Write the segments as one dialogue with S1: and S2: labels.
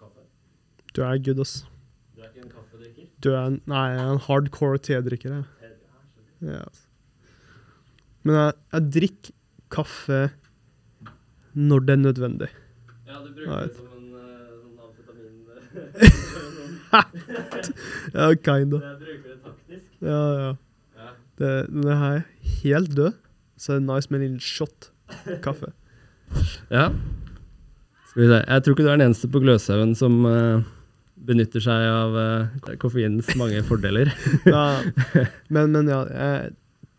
S1: kaffe?
S2: Du er good, ass.
S1: Du er ikke en kaffedrikker?
S2: Du er en, nei, jeg er en hardcore tedrikker. jeg.
S1: Eh, ja,
S2: altså. Men jeg, jeg drikker kaffe når det er nødvendig.
S1: Ja, du bruker det som en eh, sånn amfetamin... Ja,
S2: Ja, kinda.
S1: Jeg bruker det taktisk.
S2: Ja, ja.
S1: Ja.
S2: Det, den her er helt død, så er det nice med en liten shot kaffe.
S1: Ja. Skal vi se. Jeg tror ikke du er den eneste på Gløshaugen som uh, benytter seg av uh, koffeinens mange fordeler.
S2: Ja. Men, men ja, eh,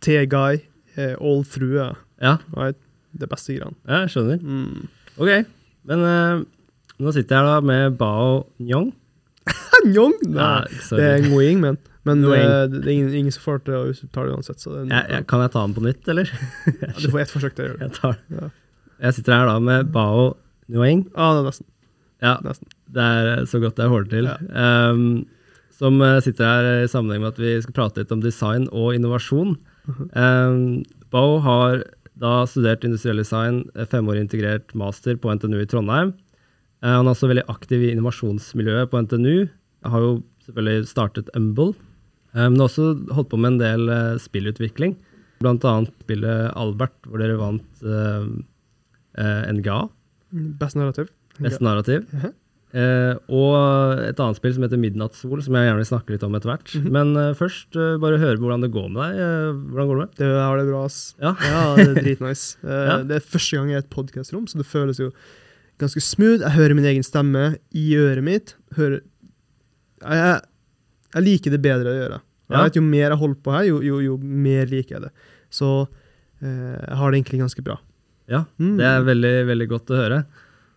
S2: te-guy eh, all through, ja.
S1: Ja,
S2: Right? Det beste greiene.
S1: jeg skjønner.
S2: Mm.
S1: Ok, men nå sitter jeg da med Bao Nyong.
S2: Njong? Nei,
S1: ja,
S2: det er Ngoing, men, men eh, det er ingen, ingen som får til å uttale det uansett. Så det
S1: Jeg, jeg, kan jeg ta den på nytt, eller?
S2: ja, du får ett forsøk til det.
S1: Jeg, tar.
S2: Ja.
S1: jeg sitter her da med Bao Nyong.
S2: Ja, det er nesten.
S1: Ja,
S2: nesten.
S1: det er så godt jeg får det til.
S2: Ja.
S1: Um, som eh, sitter her i sammenheng med at vi skal prate litt om design og innovasjon. Ehm, Bao har da studert industriell design, eh, femårig integrert master på NTNU i Trondheim. Uh, han er også veldig aktiv i innovasjonsmiljøet på NTNU. Har jo selvfølgelig startet Umble, eh, men har også holdt på med en del uh, spillutvikling. Blant annet spillet Albert, hvor dere vant uh, eh, NGA,
S2: Best narrativ.
S1: beste narrativ.
S2: Mhm.
S1: Eh, og et annet spill som heter Midnattssol, som jeg gjerne vil snakke litt om etter hvert.
S2: Mhm.
S1: Men eh, først eh, bare høre hvordan det går med deg. Eh, hvordan går det med?
S2: Det har det bra, ass.
S1: Ja.
S2: Ja, det er dritnice. Eh,
S1: Ja.
S2: Det er første gang jeg er i et podkastrom, så det føles jo ganske smooth. Jeg hører min egen stemme i øret mitt. Hører Jeg, jeg, liker det bedre å gjøre. Jeg vet, jo mer jeg holder på her, jo, jo, jo mer liker jeg det. Så eh, jeg har det egentlig ganske bra.
S1: Ja,
S2: Mm.
S1: det er veldig, veldig godt å høre.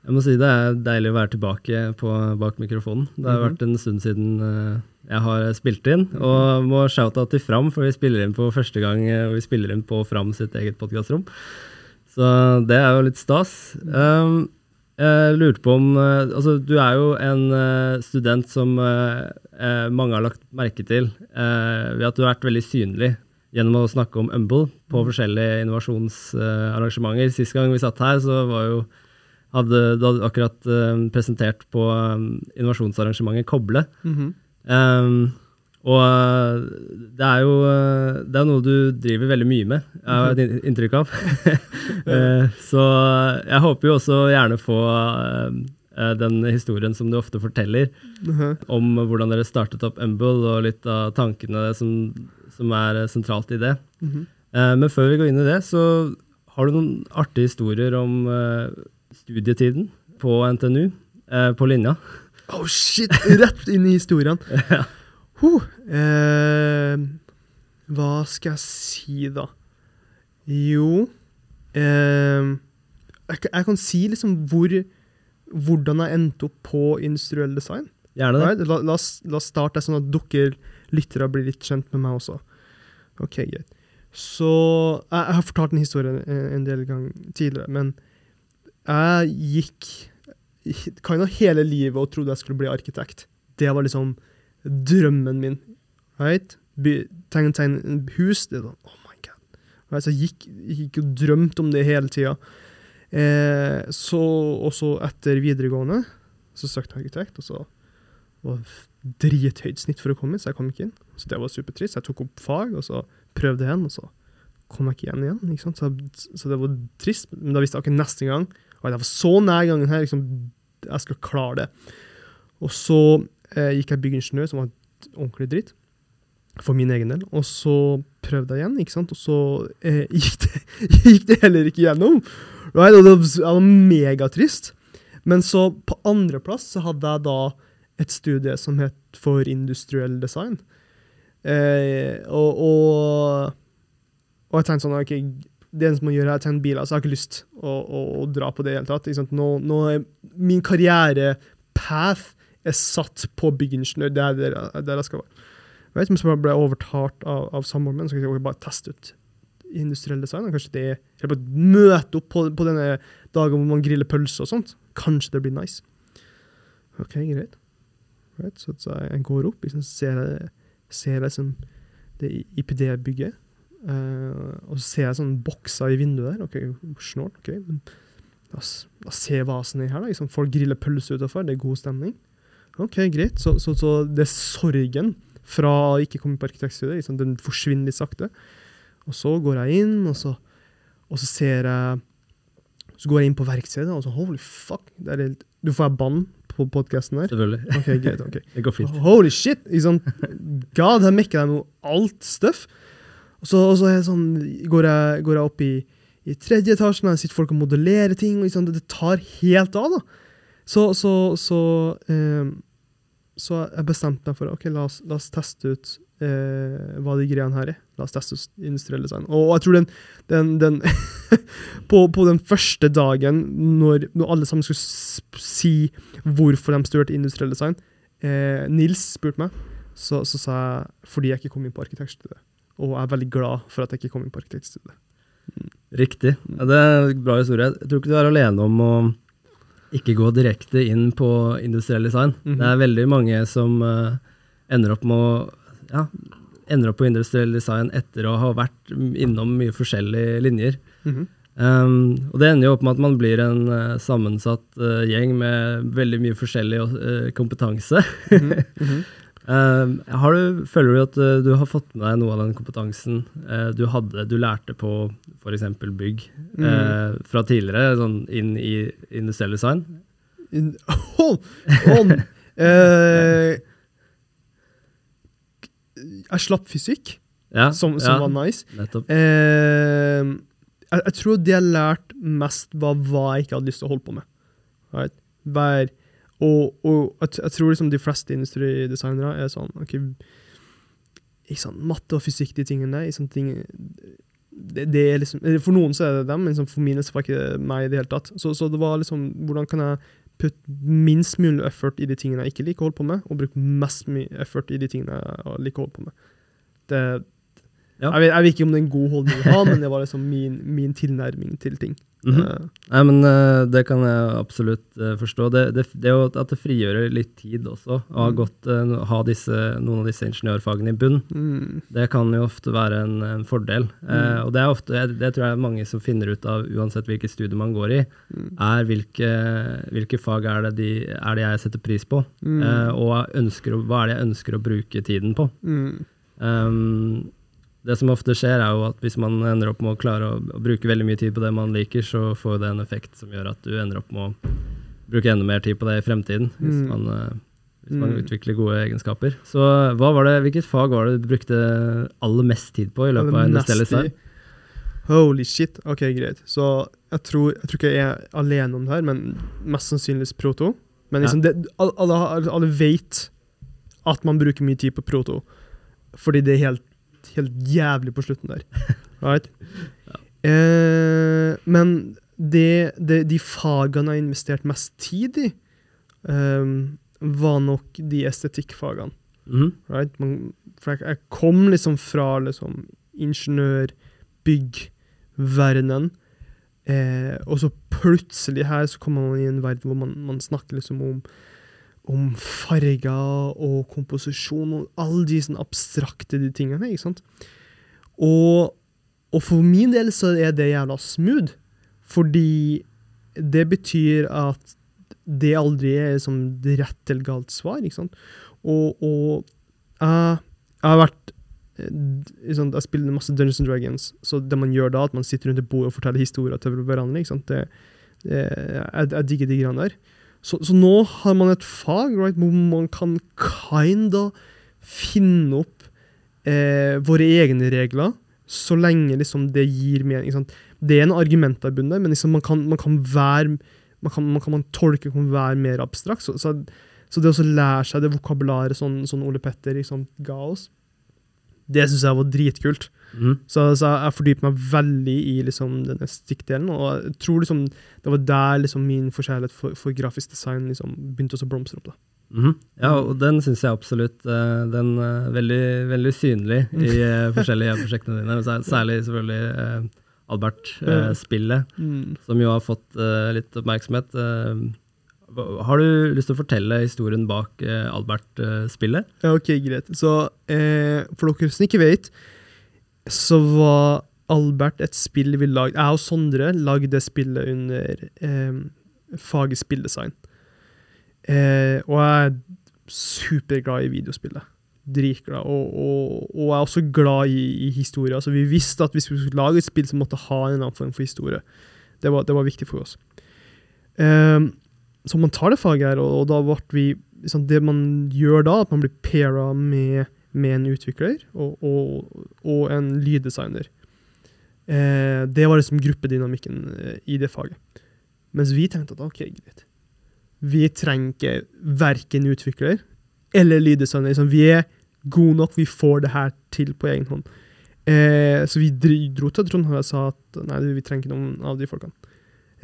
S1: Jeg må si Det er deilig å være tilbake på, bak mikrofonen. Det har
S2: Mhm.
S1: vært en stund siden uh, jeg har spilt inn. Og må shout-out til Fram, for vi spiller inn på første gang eh, og vi spiller inn på Fram sitt eget podkastrom. Så det er jo litt stas. Um, jeg lurte på om uh, Altså, du er jo en uh, student som mange har lagt merke til ved at du har vært veldig synlig gjennom å snakke om Umble på forskjellige innovasjonsarrangementer. Sist gang vi satt her, så var jo hadde, Du hadde akkurat uh, presentert på um, innovasjonsarrangementet Koble. Um, og eh, det er jo det er noe du driver veldig mye med, jeg har et inn- inntrykk av. uh, så jeg håper jo også gjerne få den historien som du ofte forteller,
S2: Mhm.
S1: om hvordan dere startet opp Umble, og litt av tankene som, som er eh, sentralt i det.
S2: Mhm.
S1: Eh, Men før vi går inn i det, så har du noen artige historier om eh, studietiden på NTNU, eh, på linja.
S2: Oh shit! Rett inn i historien. Huh. Eh, hva skal jeg si, da? Jo eh, jeg, kan- jeg kan si liksom hvor hvordan jeg endte opp på industriell design.
S1: Gjerne det.
S2: Right? La, la, la oss starte sånn at dere lyttere blir litt kjent med meg også. Ok, greit. Så jeg, jeg har fortalt en historie en, del ganger tidligere, men jeg gikk kind of hele livet og trodde jeg skulle bli arkitekt. Det var liksom drømmen min. Right? By, tegne, tegne hus. Det er sånn, oh my god. Right? Så jeg gikk, gikk og drømte om det hele tida. Eh, så også etter videregående så søkte jeg arkitekt, og så var drithøyt snitt for å komme inn, så jeg kom ikke inn. Så det var supertrist. Jeg tok opp fag, og så prøvde jeg igjen, og så kom jeg ikke igjen igjen. Ikke? Så, så det var trist, men da visste jeg ikke neste gang. Og jeg var så nær gangen her, liksom, jeg skal klare det. Og så eh, gikk jeg byggingeniør, som var ordentlig dritt, for min egen del. Og så prøvde jeg igjen, ikke sant? og så eh, gikk, det, gikk det heller ikke gjennom. Right? Og det var, var megatrist. Men så på andreplass så hadde jeg da et studie som het for industriell design. Eh, og, og, og jeg tenkte sånn, okay, det eneste man gjør er å tegne biler, så jeg har ikke lyst å, å, å dra på det i hele tatt. Nå, nå er min karriere-path er satt på byggingeniør, det er der, jeg- skal være. Jeg vet, ikke om jeg ble overtalt av, av samboeren min, så jeg bare teste ut industriell design. Kanskje det eller bare møte opp på, på denne dagen hvor man griller pølser og sånt. Kanskje det blir nice. OK, greit. Right, så så jeg går opp, liksom, ser ser liksom det IPD-bygget. Uh, og så ser jeg sånn bokser i vinduet der. OK, snålt. ok, men La oss, se hva som er her. da. Liksom, folk griller pølse utafor, det er god stemning. Ok, greit. Så, så, så det er sorgen fra å ikke komme på arkitektstudiet, liksom, den forsvinner litt sakte. Og så går jeg inn, og så, og så ser jeg Så går jeg inn på verkstedet, og så holy fuck helt, Du får jeg bann på podkasten der?
S1: Selvfølgelig.
S2: Ok, greit. ok.
S1: Det går fint.
S2: Holy shit! Liksom, God, her mekker de jo alt stuff. Og så, og så er sånn, går, jeg, går jeg opp i, i tredje etasjen, og sitter folk og modellerer ting. og liksom, det, det tar helt av, da. Så, så, så, eh, så jeg bestemte meg for ok, la oss, la oss teste ut eh, hva de greiene her er. La oss teste industriell design. Og jeg tror den, den, den på, på den første dagen, når, når alle sammen skulle si hvorfor de studerte industriell design, eh, Nils spurte meg, så, så sa jeg fordi jeg ikke kom inn på arkitektstudiet. Og jeg er veldig glad for at jeg ikke kom inn på arkitektstudiet.
S1: Riktig. Ja, det er en bra historie. Jeg tror ikke du er alene om å ikke gå direkte inn på industriell design.
S2: Mhm.
S1: Det er veldig mange som uh, ender opp med å ja, ender opp på industriell design etter å ha vært innom mye forskjellige linjer.
S2: Mhm.
S1: Um, og det ender jo opp med at man blir en uh, sammensatt uh, gjeng med veldig mye forskjellig uh, kompetanse.
S2: Mhm. Mhm.
S1: Um, har du, føler du at du har fått med deg noe av den kompetansen du hadde, du lærte på f.eks. bygg
S2: Mm.
S1: eh, fra tidligere, sånn inn i industriell design?
S2: In- Hold on! Jeg slapp fysikk,
S1: Ja,
S2: som, som
S1: ja,
S2: var nice. Eh, jeg, jeg tror det jeg lærte mest, var hva jeg ikke hadde lyst til å holde på med. Right? Hver, og og jeg, jeg tror liksom de fleste industridesignere er sånn ok, ikke sant, Matte og fysikk, de tingene der. sant, ting, det, det er liksom, For noen så er det dem, men liksom for mine så var ikke meg i det hele tatt. Så, så det var liksom Hvordan kan jeg putte minst mulig effort i de tingene jeg ikke liker å holde på med, og bruke mest mye effort i de tingene jeg liker å holde på med. Det,
S1: Ja.
S2: jeg, vet, jeg vet ikke om det er en god holdning å ha, men det var liksom min, min tilnærming til ting.
S1: Mhm.
S2: Eh,
S1: Nei, men eh, det kan jeg absolutt eh, forstå. Det, det, det at det frigjør litt tid også, å ha,
S2: Mm.
S1: gått, eh, ha disse, noen av disse ingeniørfagene i bunn.
S2: mm,
S1: Det kan jo ofte være en, en fordel.
S2: Mm.
S1: og det, er ofte, det tror jeg mange som finner ut av, uansett hvilket studie man går i,
S2: mm,
S1: er hvilke, hvilke fag er det, de, er det jeg setter pris på,
S2: mm,
S1: eh, og ønsker, hva er det jeg ønsker å bruke tiden på.
S2: mm,
S1: Um, det som ofte skjer, er jo at hvis man ender opp med å klare å, å bruke veldig mye tid på det man liker, så får det en effekt som gjør at du ender opp med å bruke enda mer tid på det i fremtiden. Hvis
S2: Mm.
S1: man, eh, hvis man
S2: Mm.
S1: utvikler gode egenskaper. Så det, hvilket fag var det du brukte aller mest tid på i løpet av industriell design?
S2: Holy shit. Ok, greit. Så jeg tror, jeg tror ikke jeg er alene om det her, men mest sannsynligvis proto. Men liksom det, alle, alle, alle vet at man bruker mye tid på proto, fordi det er helt, helt jævlig på slutten der. Right? eh, men det, det, de fagene jeg har investert mest tid i, ehm, var nok de estetikkfagene.
S1: Mm.
S2: Right? Man, for jeg, jeg kom liksom fra liksom ingeniør, bygg, verdenen. Eh, og så plutselig her så kommer man i en verden hvor man, man snakker liksom om, om farger og komposisjon og alle de sånn abstrakte de tingene. ikke sant? Og, og for min del så er det jævla smooth, fordi det betyr at det aldri er det rett eller galt svar. ikke sant? Og, og jeg, jeg har vært sånn, Jeg spiller masse Dungeons and Dragons, så det man gjør da, at man sitter rundt et bord og forteller historier til hverandre. ikke sant? Det, det, jeg, jeg digger de greiene der. Så, så nå har man et fag right, hvor man kan kinda finne opp eh, våre egne regler, så lenge liksom det gir mening. Det er en argument i men liksom man, kan, man kan være man kan, man kan man tolke kan være mer abstrakt. Så, så, så det å lære seg det vokabularet sånn, sånn Ole Petter liksom, ga oss, det syns jeg var dritkult.
S1: Mhm.
S2: Så, så jeg fordyper meg veldig i liksom, denne stikkdelen, og jeg tror liksom, det var der liksom, min forskjellighet for, for grafisk design liksom, begynte å blomstre opp. da.
S1: Mm. Ja, og den syns jeg absolutt eh, Den er veldig, veldig synlig i eh, forskjellige prosjektene dine. Særlig selvfølgelig eh, Albert-spillet.
S2: Mm.
S1: som jo har fått eh, litt oppmerksomhet. Eh, har du lyst til å fortelle historien bak eh, Albert-spillet?
S2: Ja, ok, greit. Så eh, for dere som ikke vet, så var Albert et spill vi lagde Jeg og Sondre lagde spillet under eh, faget spilldesign. Eh, og jeg er superglad i videospillet. Dritglad. Og, og, og jeg er også glad i, i historie. Altså, vi visste at hvis vi skulle lage et spill, så måtte ha en annen form for historie. Det var, det var viktig for oss. Eh, så man tar det faget her, og, og da ble vi liksom, Det man gjør da, at man blir paira med, med en utvikler og, og, og en lyddesigner. Eh, det var liksom gruppedynamikken eh, i det faget. Mens vi tenkte at ok, greit. Vi trenger ikke verken utvikler eller lyddesigner. Liksom, vi er gode nok, vi får det her til på egen hånd. Eh, så vi dro til Trondheim og sa at nei, vi trenger ikke noen av de folkene.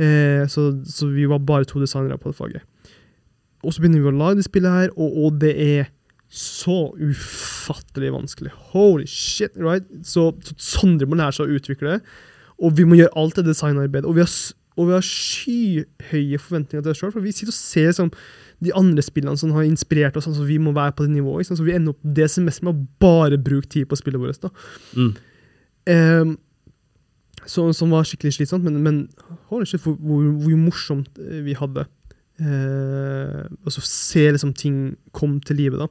S2: Eh, så, så, vi var bare to designere på det faget. Og så begynner vi å lage det spillet her, og, og det er så ufattelig vanskelig. Holy shit, right? Så, så Sondre må lære seg å utvikle det, og vi må gjøre alt det designarbeidet. Og vi har, og vi har skyhøye forventninger til oss sjøl, for vi sitter og ser liksom, de andre spillene som har inspirert oss, så altså vi må være på det nivået. Så vi ender opp det semesteret med å bare bruke tid på spillet vårt. da. Mm. Um, så, som var skikkelig slitsomt, men, men holy shit, hvor, hvor, hvor, morsomt eh, vi hadde. Eh, og så se liksom ting komme til live, da.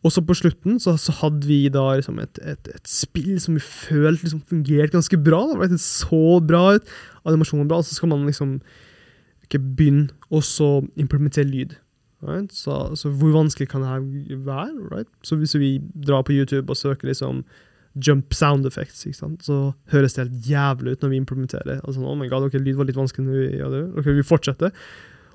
S2: Og så på slutten så, så hadde vi da liksom et, et, et, spill som vi følte liksom fungerte ganske bra. Da. Det så bra ut, animasjonen var bra, så skal man liksom ikke begynne å implementere lyd. Right? Så, så, hvor vanskelig kan det her være? Right? Så hvis vi drar på YouTube og søker liksom jump sound effects, så høres det helt jævlig ut når vi implementerer. Altså, oh my god, ok, Lyd var litt vanskelig når vi ja, det. Ok, vi fortsetter.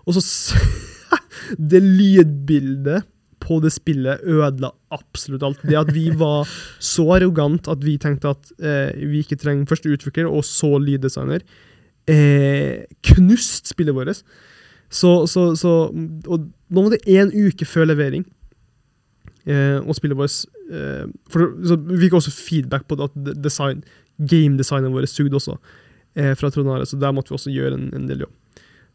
S2: Og så Det lydbildet på det spillet ødela absolutt alt. Det at vi var så arrogant at vi tenkte at eh, vi ikke trenger først utvikler og så lyddesigner, eh, knust spillet vårt. Så, så, så, og nå var det én uke før levering, eh, og spillet vårt eh, for, Vi fikk også feedback på at design, gamedesignen vårt sugde også, eh, fra Trond så der måtte vi også gjøre en, en del jobb.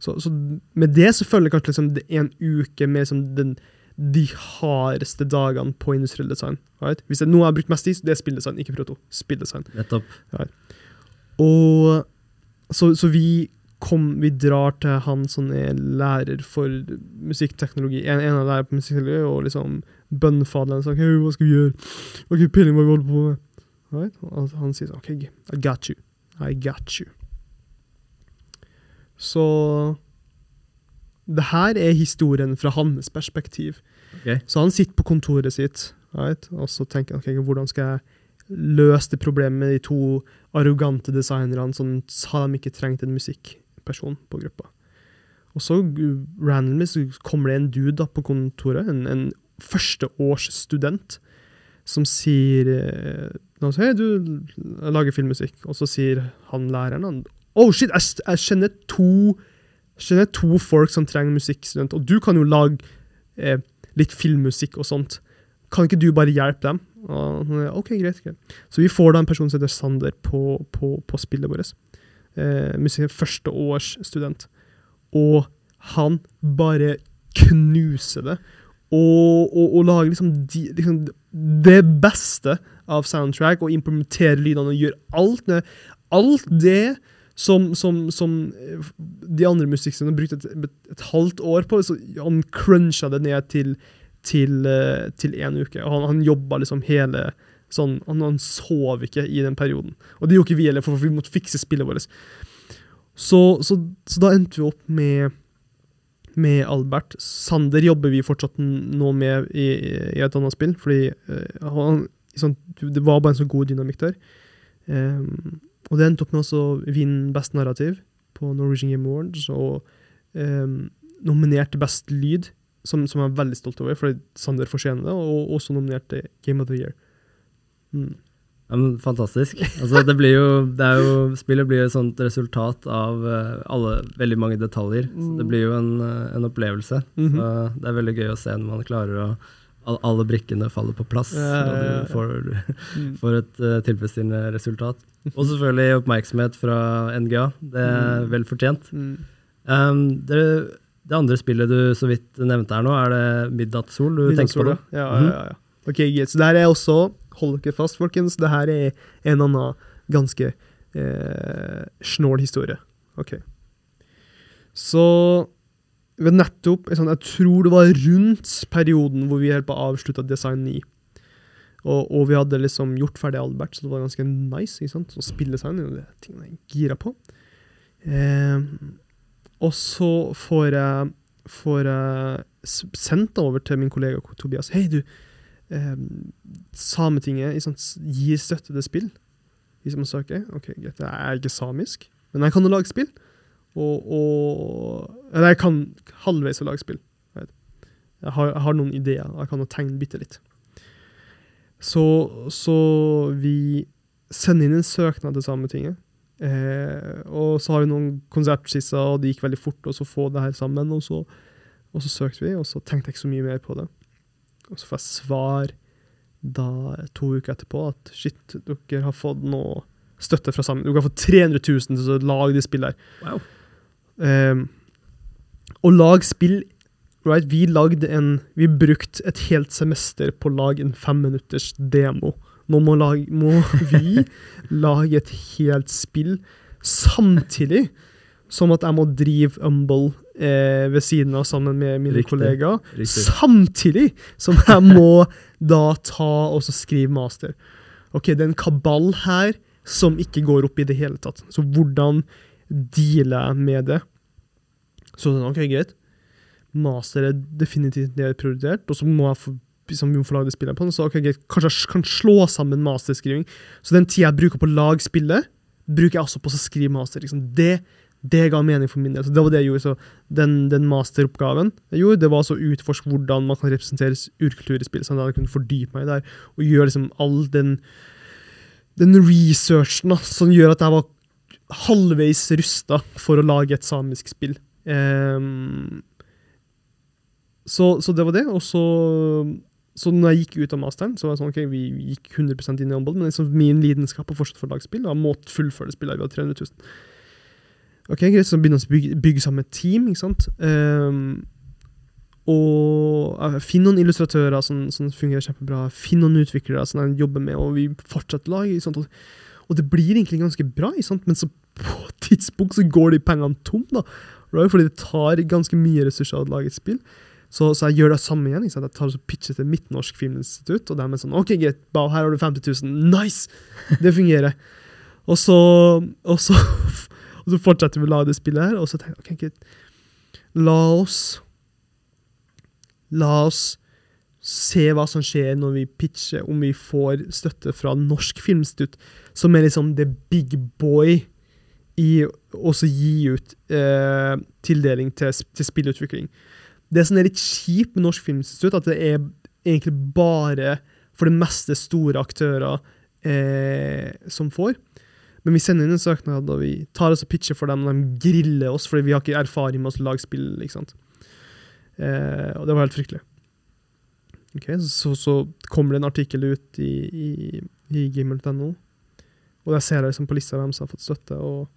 S2: Så, så, med det så føler jeg kanskje liksom, det er en uke med liksom, den, de hardeste dagene på industriell design. Right? Hvis er noe jeg har brukt mest tid, det er spilldesign, ikke proto. Spilldesign. Right. Og så, så, vi kom, vi drar til han som er lærer for musikkteknologi, en, en av lærerne på musikkteknologi, og liksom bønnfaderen sa hey, hva skal vi gjøre? Hva vi holder på med. Right? Og han sier sånn OK, I got you. I got you. Så det her er historien fra hans perspektiv.
S1: Okay.
S2: Så han sitter på kontoret sitt right? og så tenker han okay, hvordan skal jeg løse det problemet med de to arrogante designerne som sa de ikke trengte en musikkperson på gruppa. Og så randomly så kommer det en dude da på kontoret, en, en førsteårsstudent, som sier eh, Hei, du lager filmmusikk. Og så sier han læreren Oh shit, jeg, jeg kjenner, to, kjenner to folk som trenger musikkstudent, og du kan jo lage eh, litt filmmusikk og sånt. Kan ikke du bare hjelpe dem? Og, ok, greit, greit. Så vi får da en person som heter Sander på, på, på spillet vårt. Eh, førsteårsstudent. Og han bare knuser det. Og, og, og lager liksom, de, liksom, det beste av soundtrack, og implementerer lydene og gjør alt, alt det som, som, som eh, de andre musikkstudentene brukte et, et, et, halvt år på. Så han cruncha det ned til, til, uh, til en uke. Og han, han jobba liksom hele sånn, han, han, sov ikke i den perioden. Og det gjorde ikke vi heller, for vi måtte fikse spillet vårt. Så, så, så da endte vi opp med med Albert. Sander jobber vi fortsatt nå med i, i et annet spill, fordi uh, han, sånn, det var bare en så god dynamikk der. Um, og det endte opp med å vinne Best Narrativ på Norwegian Game Awards, og um, nominert Best Lyd, som, som, jeg er veldig stolt over, fordi Sander fortjener det, og også nominert til Game of the Year.
S1: Mm. Ja, men Fantastisk. Altså, det blir jo, det er jo, spillet blir jo et sånt resultat av uh, alle, veldig mange detaljer. Mm. Så det blir jo en, uh, en opplevelse. Mm -hmm. Så det er veldig gøy å se når man klarer å alle brikkene faller på plass, og du får, mm. får et uh, tilfredsstillende resultat. Og selvfølgelig oppmerksomhet fra NGA. Det er mm. vel fortjent. Mm. Um, det, det, andre spillet du så vidt nevnte her nå, er det Midnattssol du tenker på?
S2: Det? Ja, ja, ja, ja. Ok. Så det her er også, hold dere fast, folkens, det her er en annen ganske eh, snål historie. Ok. Så har nettopp sånn, Jeg tror det var rundt perioden hvor vi helt på avslutta Design 9. Og, og, vi hadde liksom gjort ferdig Albert, så det var ganske nice ikke sant? å spille seg inn. Det er ting jeg gira på. Eh, og så får jeg, får jeg sendt det over til min kollega Tobias. Hei, du. Eh, Sametinget sant, gir støtte til spill. Hvis man søker. Ok, greit. Jeg er ikke samisk, men jeg kan jo lage spill. Og, og, Eller jeg kan halvveis å lage spill. Jeg har, jeg har, noen ideer. Jeg kan tegne bitte litt. Så, så, vi sender inn en søknad til Sametinget. Eh, og så har vi noen konsertskisser, og det gikk veldig fort å få det her sammen. Og så, og så, søkte vi, og så tenkte jeg ikke så mye mer på det. Og så får jeg svar da to uker etterpå at shit, dere har fått noe støtte fra sammen. Dere har fått 300 000 til å lage det spillet her.
S1: Wow.
S2: Um, å lage spill right, Vi lagde en Vi brukte et helt semester på å lage en femminutters demo. Nå må, lage, må vi lage et helt spill samtidig som at jeg må drive Umble eh, ved siden av sammen med mine
S1: Riktig.
S2: kollegaer.
S1: Riktig.
S2: Samtidig som jeg må da ta og skrive master. Ok, det er en kabal her som ikke går opp i det hele tatt. Så hvordan dealer med det? Så sånn, ok, greit. Master er definitivt nedprioritert, og så må jeg få liksom, vi må få lage det spillet på den. Så ok, greit, kanskje jeg kan slå sammen masterskriving. Så den tida jeg bruker på å lage spillet, bruker jeg også på å skrive master. Liksom. Det, det ga mening for min del. Så det var det jeg gjorde. Så den, den masteroppgaven jeg gjorde, det var å utforske hvordan man kan representere urkultur i spill. Sånn at jeg kunne fordype meg der, og gjøre liksom all den, den researchen da, som gjør at jeg var halvveis rusta for å lage et samisk spill. Um, så, så, det var det. Og så, så når jeg gikk ut av masteren, så var det sånn, ok, vi gikk 100 inn i håndball, men liksom min lidenskap har fortsatt for lagspill, og måtte fullføre spillet. Vi hadde 300 000. Ok, greit, Så begynner vi å bygge, bygge sammen et team. ikke sant? Um, og uh, finn noen illustratører som, som, fungerer kjempebra. Finn noen utviklere som jeg jobber med, og vi fortsetter lag. Og, og det blir egentlig ganske bra, sant? men så på et tidspunkt så går de pengene tom. da, right? Fordi det tar ganske mye ressurser å lage et spill. Så, så, jeg gjør det samme igjen. Jeg tar og pitcher til Midtnorsk Filminstitutt, og de er sånn OK, greit, her har du 50 000. Nice! Det fungerer. og, så, og, så, og så fortsetter vi å lage det spillet her, og så tenker jeg OK, greit, la oss La oss se hva som skjer når vi pitcher, om vi får støtte fra Norsk Filminstitutt, som er liksom the big boy i å gi ut eh, tildeling til, til spillutvikling. Det som er litt kjipt med Norsk Filminstitutt, at det er egentlig bare for det meste store aktører eh, som får. Men vi sender inn en søknad, og vi tar oss og pitcher for dem, og de griller oss fordi vi har ikke erfaring med å lage spill. ikke sant? Eh, og det var helt fryktelig. Okay, så, så, kommer det en artikkel ut i, i, i gimel.no, og der ser jeg liksom på lista hvem som har fått støtte. og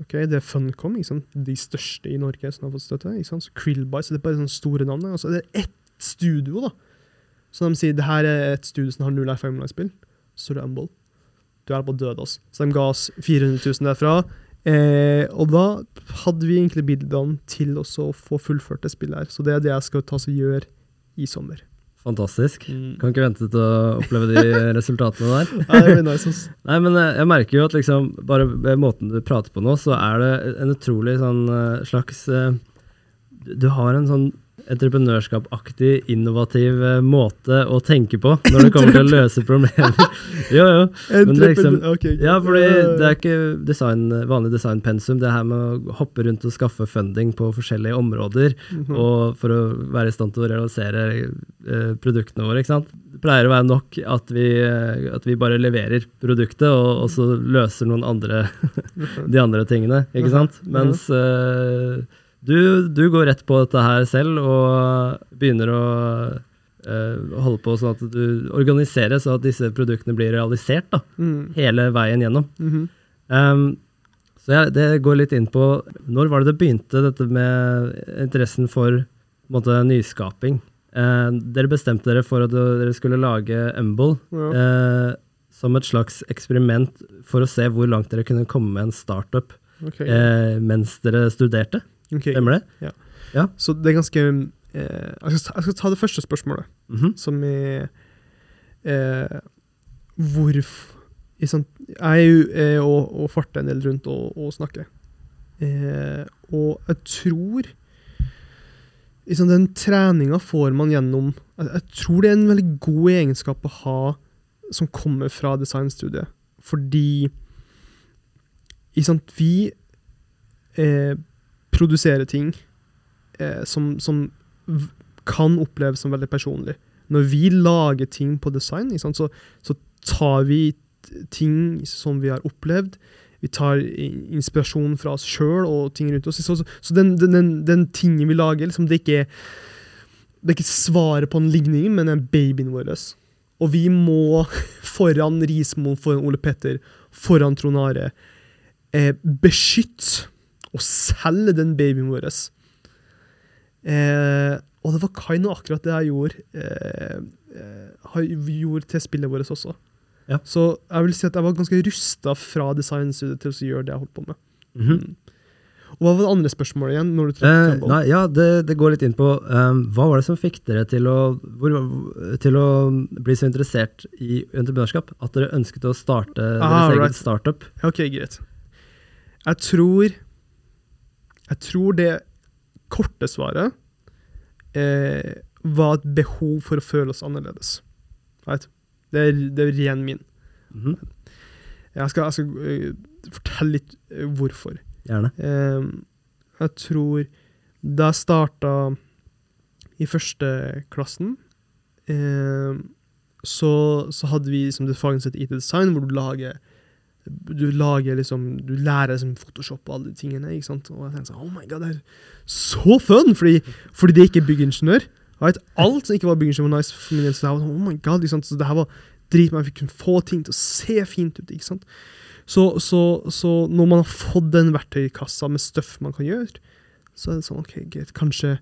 S2: ok, Det er Funcom, de største i Norge som har fått støtte. ikke sant? Så Krillbite, det er bare sånne store navn. Altså, det er ett studio da, så de sier det her er et studio som har null erfaring med spill. Så er det Umble. Du er på død, altså. Så de ga oss 400 000 derfra. Eh, og da hadde vi egentlig bildene til å få fullført det spillet her. Så det er det jeg skal ta og gjøre i sommer.
S1: Fantastisk. Mm. Kan ikke vente til å oppleve de resultatene der.
S2: Nei, det blir nice.
S1: Nei, men eh, jeg merker jo at liksom, bare ved måten du prater på nå, så er det en utrolig sånn eh, slags eh, Du har en sånn entreprenørskapaktig, innovativ uh, måte å tenke på når det kommer til å løse problemer. jo, jo. Men det er liksom, ja, fordi det er ikke design, vanlig designpensum. Det her med å hoppe rundt og skaffe funding på forskjellige områder -hmm. og for å være i stand til å realisere uh, produktene våre. ikke sant? Det pleier å være nok at vi, uh, at vi bare leverer produktet, og, og så løser noen andre de andre tingene. ikke sant? Mens du, du, går rett på dette her selv og begynner å uh, holde på sånn at du organiserer så at disse produktene blir realisert da, mm. hele veien gjennom. Mm -hmm. um, så jeg, det går litt inn på Når var det det begynte, dette med interessen for måte, nyskaping? Uh, dere bestemte dere for at dere skulle lage Umble. Ja. Uh, som et slags eksperiment for å se hvor langt dere kunne komme med en startup
S2: okay.
S1: eh, mens dere studerte.
S2: Ok.
S1: Stemmer det?
S2: Så det er ganske eh, jeg, skal ta, jeg skal ta det første spørsmålet,
S1: Mhm.
S2: som er eh, Hvorfor Jeg er jo eh, og, og farter en del rundt og, og snakker. Eh, og jeg tror liksom, Den treninga får man gjennom jeg, jeg tror det er en veldig god egenskap å ha som kommer fra designstudiet. Fordi sant, vi eh, produserer ting eh, som, som kan oppleves som veldig personlig. Når vi lager ting på design, sant, så, så tar vi ting som vi har opplevd. Vi tar inspirasjon fra oss sjøl og ting rundt oss. Så, så, så den, den, den tingen vi lager, liksom, det, er ikke, det er ikke svaret på en ligning, men en babyen vår. Og vi må foran Rismo, foran Ole Petter, foran Trond Are, eh, beskytte og selge den babyen vår. Eh, og det var kind of akkurat det jeg gjorde, eh, eh, gjorde til spillet vårt også.
S1: Ja.
S2: Så jeg vil si at jeg var ganske rusta fra designstudiet til å gjøre det jeg holdt på med.
S1: Mhm.
S2: Mm. Og Hva var det andre spørsmålet igjen? når du
S1: Eh, nei, ja, det, det går litt inn på um, Hva var det som fikk dere til å, hvor, til å bli så interessert i entreprenørskap? At dere ønsket å starte deres
S2: Ah,
S1: eget
S2: right.
S1: startup?
S2: Ok, greit. Jeg tror Jeg tror det korte svaret eh, var et behov for å føle oss annerledes. Right? Det, er, det er ren min.
S1: Mhm.
S2: Jeg skal, jeg skal uh, fortelle litt eh, hvorfor.
S1: Gjerne.
S2: Eh, jeg tror da jeg starta i første klassen, eh, så, så hadde vi som det faget som heter IT design, hvor du lager du lager liksom, du lærer liksom Photoshop og alle de tingene. ikke sant? Og jeg tenkte sånn, oh my god, det er så fun! Fordi, fordi det ikke er byggingeniør. Right? alt som ikke var byggingeniør, var nice for min del. Så det var sånn, oh my god, ikke sant? Så det her var drit, Jeg fikk kunne få ting til å se fint ut. ikke sant? Så, så, så når man har fått den verktøykassa med støff man kan gjøre, så er det sånn, ok, greit, kanskje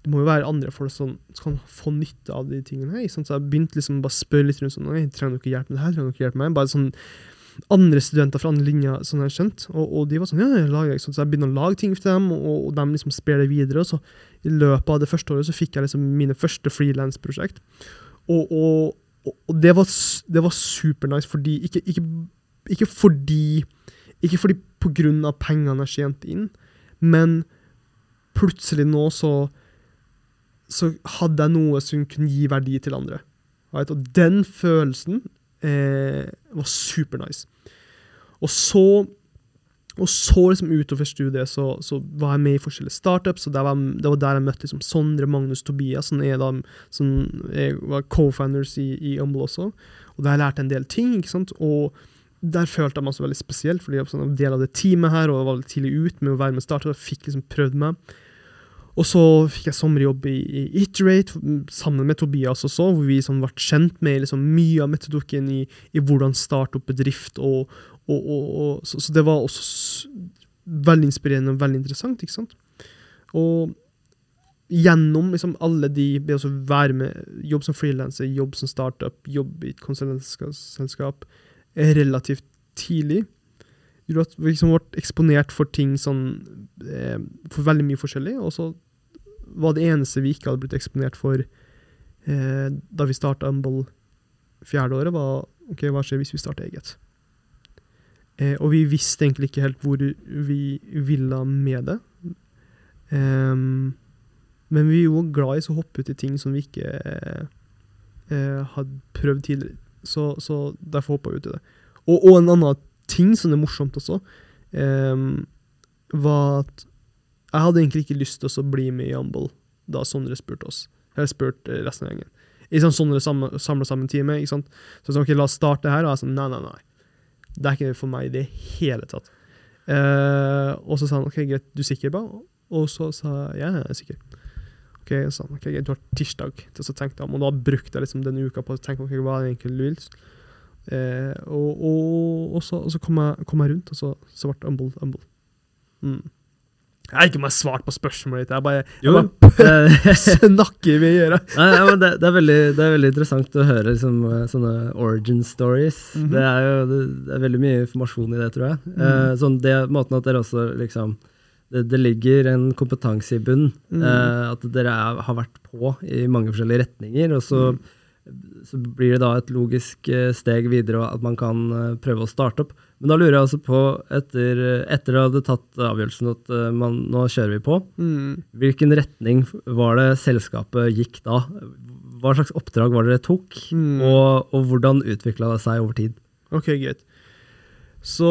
S2: det må jo være andre folk som kan få nytte av de tingene her. ikke sant? Så jeg begynte liksom bare å spørre litt rundt sånn, «Oi, trenger dere hjelp med det her, trenger dere hjelp med meg? Bare sånn andre studenter fra andre linjer som jeg har skjønt, og, og de var sånn, ja, jeg lager, sant? Så jeg begynner å lage ting for dem, og, og de liksom sprer det videre, og så i løpet av det første året så fikk jeg liksom mine første freelance-prosjekt, og, og, og, det var, det var super nice, fordi, ikke, ikke, ikke fordi, ikke fordi på grunn av pengene jeg tjente inn, men plutselig nå så, så hadde jeg noe som kunne gi verdi til andre. Right? Og den følelsen eh, var super nice. Og så, og så liksom utover studiet så, så var jeg med i forskjellige startups, og det var, det var der jeg møtte liksom Sondre, Magnus, Tobias, som, er da, som er, var co-founders i, i Humble også. Og der lærte jeg en del ting, ikke sant? og der følte jeg meg også veldig spesielt, fordi jeg var sånn en del av det teamet her, og jeg var veldig tidlig ut med å være med i startup, og fikk liksom prøvd meg. Og så fikk jeg sommerjobb i, i Iterate sammen med Tobias også, hvor vi liksom ble kjent med liksom mye av metodikken i, i hvordan starte opp bedrift. Og, og, og, så, så det var også veldig inspirerende og veldig interessant. ikke sant? Og gjennom liksom alle de ved å være med, jobb som frilanser, jobb som startup, jobb i et konsulentselskap relativt tidlig, gjorde at vi liksom ble eksponert for ting sånn eh, For veldig mye forskjellig. Og så var det eneste vi ikke hadde blitt eksponert for eh, da vi starta Humble fjerde året, var ok, hva skjer hvis vi starter eget? Eh, og vi visste egentlig ikke helt hvor vi ville med det. Ehm, men vi var glad i å hoppe ut i ting som vi ikke eh, hadde prøvd tidligere. Så, så derfor hoppa vi ut i det. Og, og en annen ting som er morsomt også, um, var at jeg hadde egentlig ikke lyst til å bli med i Humble da Sondre spurte oss. Eller spurte resten av gjengen. I sånn Sondre samla sammen teamet. ikke sant? Så jeg sa ok, la oss starte her. Og jeg sa nei, nei, nei. Det er ikke for meg i det hele tatt. Uh, og så sa han ok, greit, du er sikker, ba? Og så sa jeg ja, jeg er sikker. Ok, så ok, greit, du har tirsdag til å tenke deg om, og da brukte jeg liksom denne uka på å tenke ok, hva er det egentlig du vil. Eh, og, og, og, så, og så kom jeg, kom jeg rundt, og så, svart Humble Humble. Mm. Jeg vet ikke om jeg har svart på spørsmålet ditt. Jeg bare, jeg bare snakker med øret.
S1: Nei, ja, det, det, er veldig, det er veldig interessant å høre liksom, eh, sånne origin stories.
S2: Mhm.
S1: det, er jo, det, er veldig mye informasjon i det, tror jeg. Eh, sånn det, måten at dere også liksom Det, ligger en kompetanse i bunn.
S2: Mm.
S1: eh, at dere er, har vært på i mange forskjellige retninger. Og så, så blir det da et logisk eh, steg videre at man kan eh, prøve å starte opp. Men da lurer jeg altså på, etter, etter du hadde tatt avgjørelsen at eh, man, nå kjører vi på,
S2: Mm.
S1: Hvilken retning var det selskapet gikk da? Hva slags oppdrag var det dere tok,
S2: Mm.
S1: og, og hvordan utvikla det seg over tid?
S2: Ok, greit. Så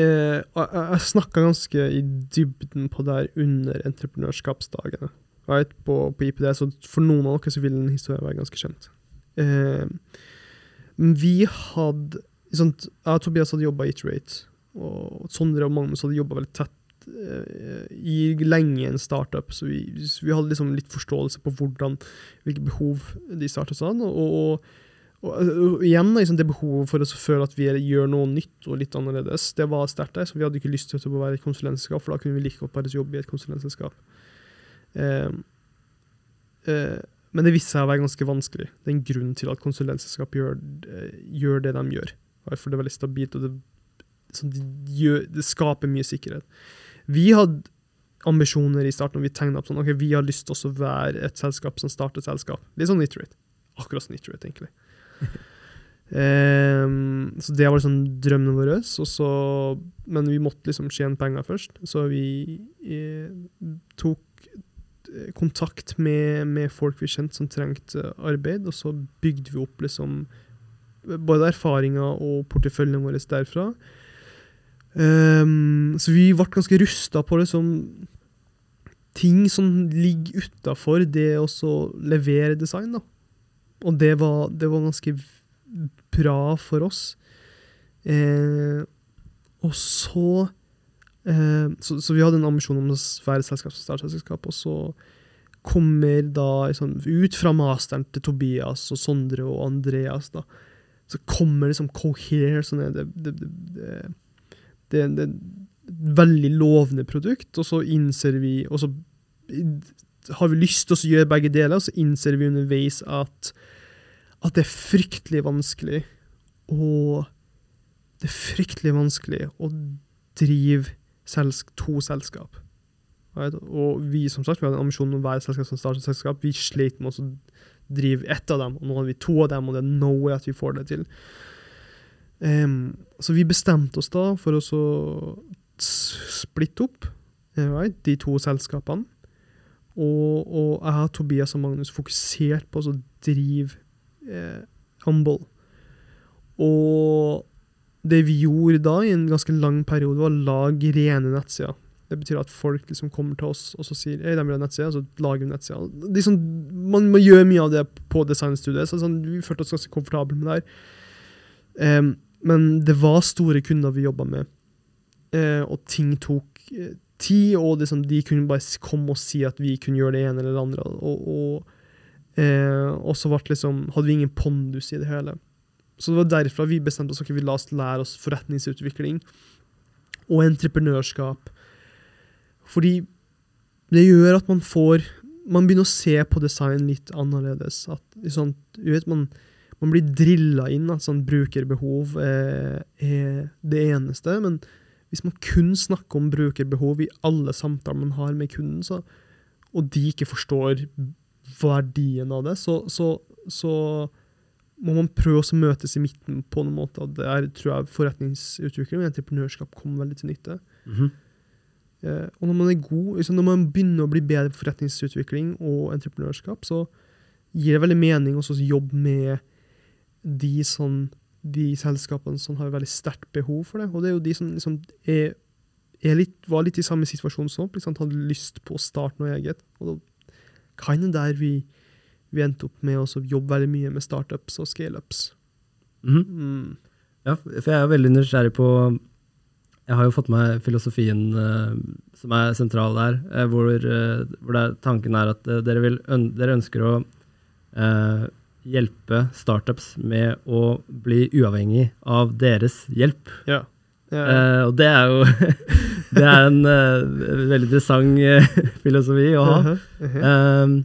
S2: eh, jeg, jeg snakka ganske i dybden på det her under entreprenørskapsdagene. Right, på, på IPD, så for noen av dere så vil den historien være ganske kjent. Eh, vi hadde sånt, Jeg og Tobias hadde jobba i Iterate, og Sondre og Magnus hadde jobba veldig tett eh, i lenge en startup, så vi, vi hadde liksom litt forståelse på hvordan, hvilke behov de startet sånn. og og, og igjen, liksom, det behovet for å føle at vi gjør noe nytt og litt annerledes, det var sterkt der. Så vi hadde ikke lyst til å være et konsulentselskap, for da kunne vi like godt bare jobbe i et konsulentselskap. Eh, eh, men det viste seg å være ganske vanskelig. Det er en grunn til at konsulentselskap gjør, eh, gjør det de gjør. For det er veldig stabilt, og det, det, gjør, det skaper mye sikkerhet. Vi hadde ambisjoner i starten, og vi tegna opp sånn ok, vi har lyst til å være et selskap som starter et selskap. Litt sånn Iterate. Akkurat som Iterate, egentlig. um, så det var liksom. Og så, men vi måtte liksom tjene penger først, så vi eh, tok kontakt med, med folk vi kjente som trengte arbeid, og så bygde vi opp liksom både erfaringer og porteføljen vår derfra. Um, så vi ble ganske rusta på liksom ting som ligger utafor det å levere design. da. Og det var, det var ganske bra for oss. Eh, og så, eh, så Så vi hadde en ambisjon om å være selskap som starter selskap, og så kommer da liksom, ut fra masteren til Tobias og Sondre og Andreas, da, så kommer liksom Cohere, er det, det, det, det, det er et veldig lovende produkt, og så innser vi og så har vi lyst til å gjøre begge deler, og så innser vi underveis at, at det er fryktelig vanskelig å Det er fryktelig vanskelig å drive selsk, to selskap. Right? Og vi som sagt, vi hadde en ambisjon om å være selskap som starter selskap. Vi slet med å drive ett av dem, og nå har vi to av dem, og det er no way at vi får det til. Um, så vi bestemte oss da for å splitte opp right, de to selskapene. Og, og jeg har Tobias og Magnus fokusert på å drive eh, Humble. Og det vi gjorde da, i en ganske lang periode, var å lage rene nettsider. Det betyr at folk liksom kommer til oss og så sier «Ei, de vil ha nettside, så lager vi nettsida. Liksom, man man, gjør mye av det på designstudiet, så sånn, vi følte oss ganske komfortable med det her. Um, men det var store kunder vi jobba med, uh, og ting tok uh, tid, og liksom, de kunne bare komme og si at vi kunne gjøre det ene eller det andre. Og, og, uh, og så liksom, hadde vi ingen pondus i det hele. Så det var derfra vi bestemte oss okay, vi la oss lære oss forretningsutvikling og entreprenørskap. Fordi det gjør at man får Man begynner å se på design litt annerledes. At, sånn, du vet, man, man blir drilla inn at sånn brukerbehov eh, er det eneste. Men hvis man kun snakker om brukerbehov i alle samtaler man har med kunden, så, og de ikke forstår verdien av det, så, så, så må man prøve å møtes i midten på noen måte. og Der tror jeg forretningsutvikling og entreprenørskap kommer veldig til nytte.
S1: Mhm.
S2: Eh, og når man er god, liksom når man begynner å bli bedre på forretningsutvikling og entreprenørskap, så gir det veldig mening å jobbe med de, sånn, de selskapene som har veldig sterkt behov for det. Og det er jo de som liksom er, er litt, var litt i samme situasjon som oss, liksom, hadde lyst på å starte noe eget. Og da kan det der vi, vi endte opp med å jobbe veldig mye med startups og scaleups.
S1: Mm.
S2: Mm.
S1: Ja, for jeg er veldig nysgjerrig på Jeg har jo fått med filosofien uh, som er sentral der, uh, hvor, uh, hvor det er, tanken er at dere, vil øn dere ønsker å eh, hjelpe startups med å bli uavhengig av deres hjelp.
S2: Ja. Ja.
S1: Eh, og det er jo det er en uh, veldig interessant uh, filosofi å ha.
S2: Uh -huh, uh -huh.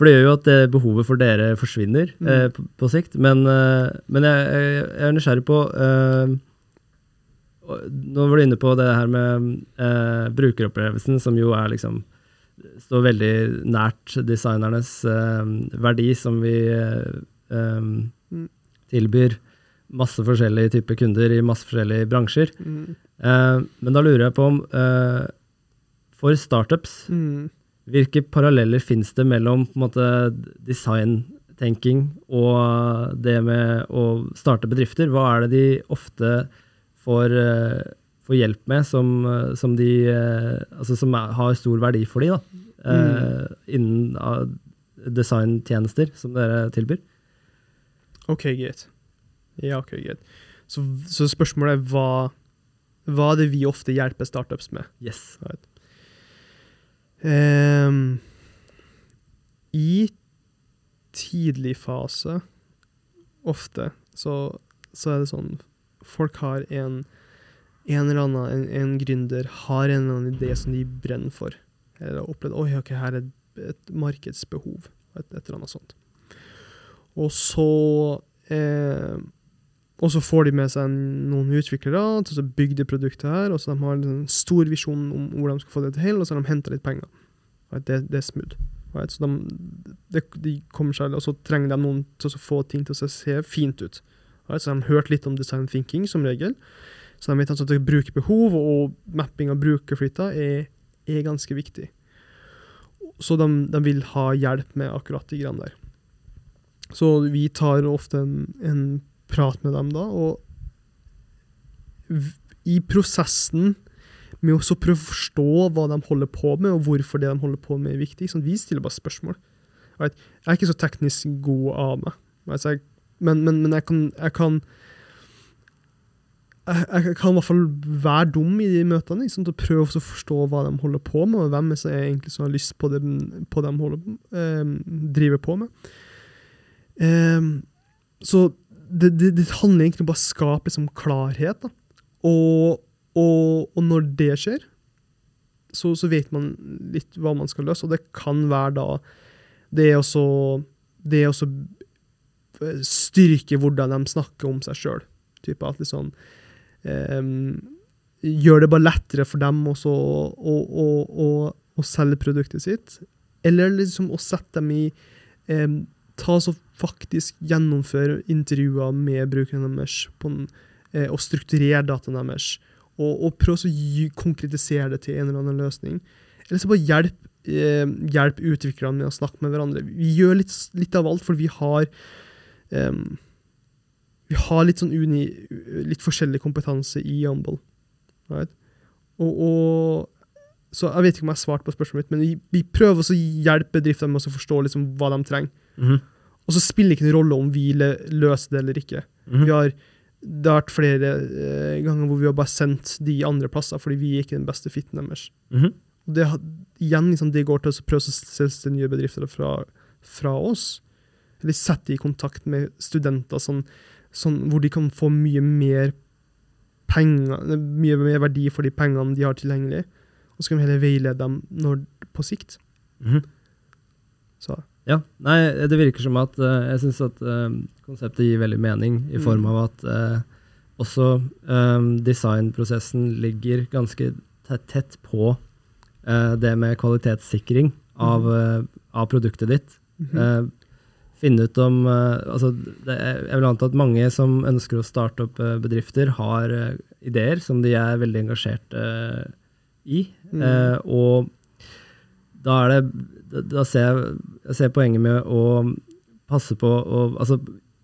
S1: For det gjør jo at det behovet for dere forsvinner
S2: Mm.
S1: eh, på, på sikt. Men, eh, men jeg, jeg er nysgjerrig på eh, Nå var du inne på det her med uh, brukeropplevelsen, som jo er liksom står veldig nært designernes uh, verdi, som vi
S2: Mm.
S1: tilbyr masse forskjellige typer kunder i masse forskjellige bransjer.
S2: Mm.
S1: Eh, men da lurer jeg på om eh, for startups,
S2: Mm.
S1: Hvilke paralleller fins det mellom på en måte designtenking og det med å starte bedrifter? Hva er det de ofte får, eh, får hjelp med som, eh, som, de, eh, altså som er, har stor verdi for de da, mm. innen designtjenester som dere tilbyr?
S2: OK, greit. Ja, ok, greit. Så, så spørsmålet er hva, hva er det vi ofte hjelper startups med?
S1: Yes.
S2: Ehm, I tidlig fase, ofte, så, så er det sånn Folk har en, en eller annen en, en gründer har en eller annen idé som de brenner for. Eller har opplevd Oi, ok, her er et, et markedsbehov. Et, et eller annet sånt. Og så eh, og så får de med seg noen utviklere til å bygge det produktet her, og så de har en stor visjon om hvordan de skal få det til, og så har de henta litt penger. Det, det er smooth. Så de, de, kommer seg, og så trenger de noen til å få ting til å se fint ut. Så de har hørt litt om design thinking, som regel. Så de vet altså at brukerbehov og mapping av brukerflytter er, er ganske viktig. Så de, de vil ha hjelp med akkurat de greiene der. Så vi tar ofte en, en prat med dem da, og i prosessen med å prøve å forstå hva de holder på med, og hvorfor det de holder på med er viktig, sånn, vi stiller bare spørsmål. Jeg er ikke så teknisk god av meg, men, men, men jeg kan, jeg kan jeg, kan i hvert fall være dum i de møtene, liksom, til prøve å forstå hva de holder på med, og hvem som egentlig har lyst på det, på de holder, eh, driver på med. Eh, så det, det, det handler egentlig bare om å skape liksom, klarhet. Og, og, og når det skjer, så, så vet man litt hva man skal løse. Og det kan være da det er også det er også eh, styrke hvordan de snakker om seg sjøl. At liksom um, Gjør det bare lettere for dem også å selge produktet sitt. Eller liksom å sette dem i um, ta så faktisk gjennomføre intervjuer med brukerne deres en, eh, og strukturere dataen deres. Og, og prøve å konkretisere det til en eller annen løsning. Eller så bare hjelp, eh, hjelp utviklerne med å snakke med hverandre. Vi gjør litt, litt av alt, for vi har eh, vi har litt sånn uni, litt forskjellig kompetanse i Jumble. Right? Og, og, så jeg vet ikke om jeg har svart på spørsmålet mitt, men vi, vi prøver også å hjelpe bedriftene med å forstå liksom hva de trenger.
S1: Mhm.
S2: Og så spiller det ikke noen rolle om vi løser det eller ikke.
S1: Mhm.
S2: Vi har, det har vært flere eh, ganger hvor vi har bare sendt de andre plasser fordi vi er ikke den beste fitten deres.
S1: Mm.
S2: Og det, igjen, liksom, det går til å prøve å selge nye bedrifter fra, fra oss. Eller sette i kontakt med studenter sånn, sånn, hvor de kan få mye mer penger, mye mer verdi for de pengene de har tilgjengelig. Og så kan vi heller veilede dem når, på sikt.
S1: Mhm.
S2: Så,
S1: Ja, nei, det virker som at uh, jeg syns at uh, konseptet gir veldig mening, i form
S2: Mm.
S1: av at uh, også eh, designprosessen ligger ganske tett, på det med kvalitetssikring av, eh, av produktet ditt.
S2: mhm.
S1: Eh, finne ut om altså det, er- Jeg vil anta at mange som ønsker å starte opp bedrifter, har ideer som de er veldig engasjert i.
S2: Mm.
S1: Og da er det Da, ser jeg, jeg ser poenget med å passe på å Altså,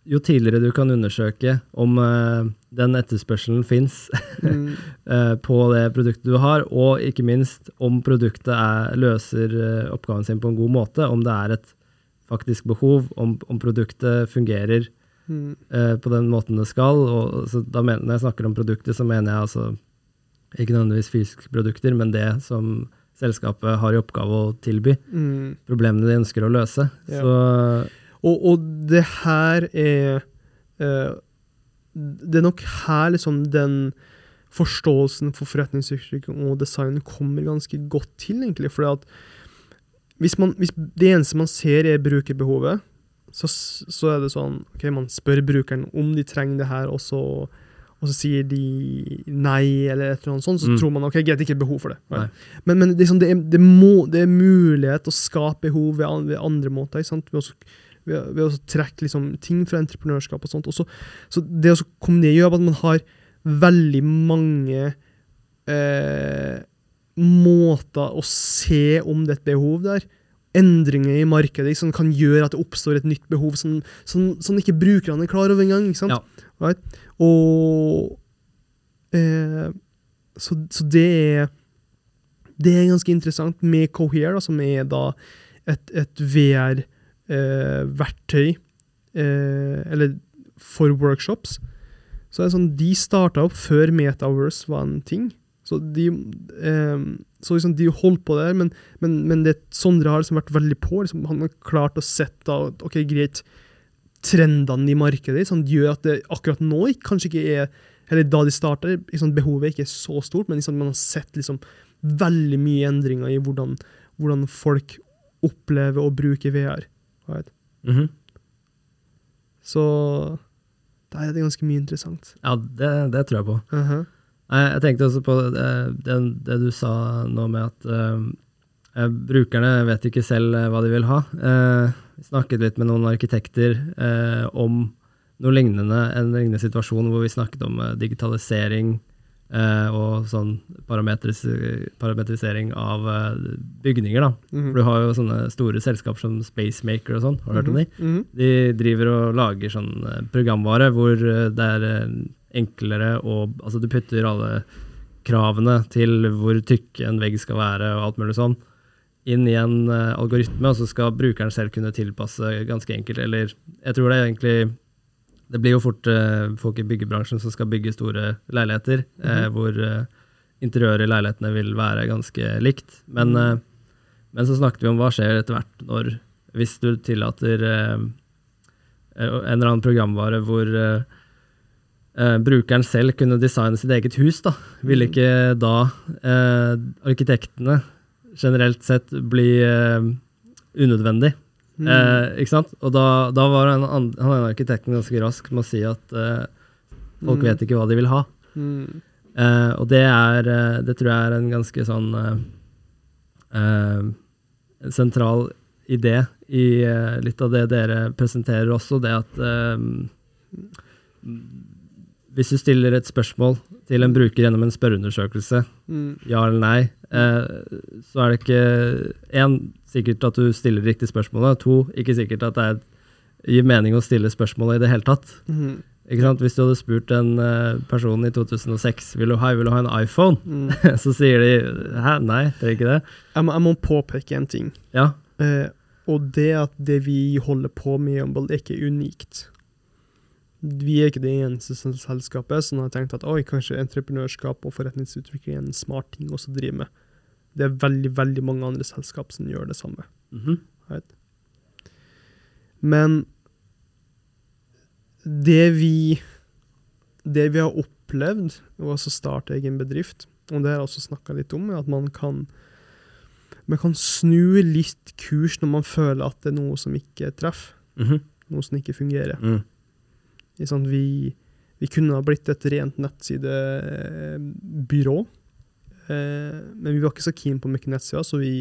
S1: jo tidligere du kan undersøke om uh, den etterspørselen fins
S2: Mm.
S1: eh, på det produktet du har, og ikke minst om produktet er, løser uh, oppgaven sin på en god måte, om det er et faktisk behov, om, om produktet fungerer
S2: Mm.
S1: på den måten det skal. Og, så da men, når jeg snakker om produktet, så mener jeg altså ikke nødvendigvis fysiske produkter, men det som selskapet har i oppgave å tilby.
S2: Mm.
S1: Problemene de ønsker å løse.
S2: Ja.
S1: Så
S2: Og, og det her er eh, Det er nok her liksom den forståelsen for forretningsutvikling og design kommer ganske godt til, egentlig. fordi at hvis, man, hvis det eneste man ser er brukerbehovet, så, så er det sånn ok, Man spør brukeren om de trenger det her, og så, og så sier de nei, eller et eller annet sånt, så
S1: Mm.
S2: tror man ok, greit, ikke behov for det.
S1: Nei.
S2: Men, men det, sånn, det, er, det, må, det er mulighet å skape behov ved, an- ved andre måter. Ikke sant? Ved, å, ved, ved å trekke liksom, ting fra entreprenørskap og sånt. Også, så, det å kombinere gjør at man har veldig mange eh, måter å se om det er et behov der. Endringer i markedet som kan gjøre at det oppstår et nytt behov som, som, som ikke brukerne er klar over engang.
S1: Ja.
S2: Right? Og eh, så, så det er det er ganske interessant med Cohere, som er da et, et VR-verktøy, eh, eller for workshops. Så det er sånn, De starta opp før Metaverse var en ting. Så de, eh, så liksom de holdt på der, men, men, men det Sondre har liksom vært veldig på. Liksom, han har klart å sette at, ok, greit, trendene i markedet liksom, gjør at det akkurat nå kanskje ikke er eller da de starter, liksom, behovet ikke er så stort, men liksom, man har sett liksom, veldig mye endringer i hvordan, hvordan folk opplever å bruke VR. Right?
S1: Mhm.
S2: Så der er det ganske mye interessant.
S1: Ja, det, det tror jeg på.
S2: Uh
S1: -huh. Jeg tenkte også på det, det, det du sa nå med at eh, eh, brukerne vet ikke selv eh, hva de vil ha. Eh, vi snakket litt med noen arkitekter eh, om noe lignende, en lignende situasjon hvor vi snakket om eh, digitalisering eh, og sånn parametris parametrisering av eh, bygninger. da.
S2: Mhm.
S1: For du har jo sånne store selskaper som Spacemaker og sånn, har du hørt om de?
S2: Mhm.
S1: De driver og lager sånn eh, programvare hvor eh, det er eh, enklere å Altså, du putter alle kravene til hvor tykk en vegg skal være og alt mulig sånn, inn i en eh, algoritme, og så skal brukeren selv kunne tilpasse ganske enkelt. Eller jeg tror det er egentlig Det blir jo fort eh, folk i byggebransjen som skal bygge store leiligheter, eh, hvor eh, interiøret i leilighetene vil være ganske likt. Men, eh, men så snakket vi om hva skjer etter hvert når hvis du tillater en eller annen programvare hvor eh, eh, brukeren selv kunne designe sitt eget hus, da, ville ikke da eh, arkitektene generelt sett bli eh, unødvendig?
S2: Mm.
S1: Eh, ikke sant? Og da, da var han, an- han ene arkitekten ganske rask med å si at eh, folk
S2: Mm.
S1: vet ikke hva de vil ha.
S2: Mm.
S1: Eh, og det er eh, Det tror jeg er en ganske sånn eh, sentral idé i litt av det dere presenterer også, det at hvis du stiller et spørsmål til en bruker gjennom en spørreundersøkelse,
S2: Mm.
S1: ja eller nei, eh, så er det ikke én, sikkert at du stiller riktig spørsmålet, to, ikke sikkert at det er, gir mening å stille spørsmålet i det hele tatt.
S2: Mm.
S1: Ikke sant? Hvis du hadde spurt en uh, person i 2006 vil du ha, vil du ha en iPhone,
S2: Mm.
S1: så sier de hæ, nei, trenger ikke det.
S2: Jeg, må, jeg må påpeke en ting.
S1: Ja,
S2: Uh, og det at det vi holder på med i Humble, er ikke unikt. Vi er ikke det eneste selskapet, selskapet som har tenkt at oi, kanskje entreprenørskap og forretningsutvikling er en smart ting også å drive med. Det er veldig veldig mange andre selskap som gjør det samme.
S1: Mhm.
S2: Men det vi Det vi har opplevd ved å starte egen bedrift, og det har jeg også snakka litt om, er at man kan man kan snu litt kurs når man føler at det er noe som ikke treffer.
S1: Mhm.
S2: Noe som ikke fungerer.
S1: Mm.
S2: Ikke vi, vi kunne ha blitt et rent nettsidebyrå, eh, men vi var ikke så keen på mye nettsider, så vi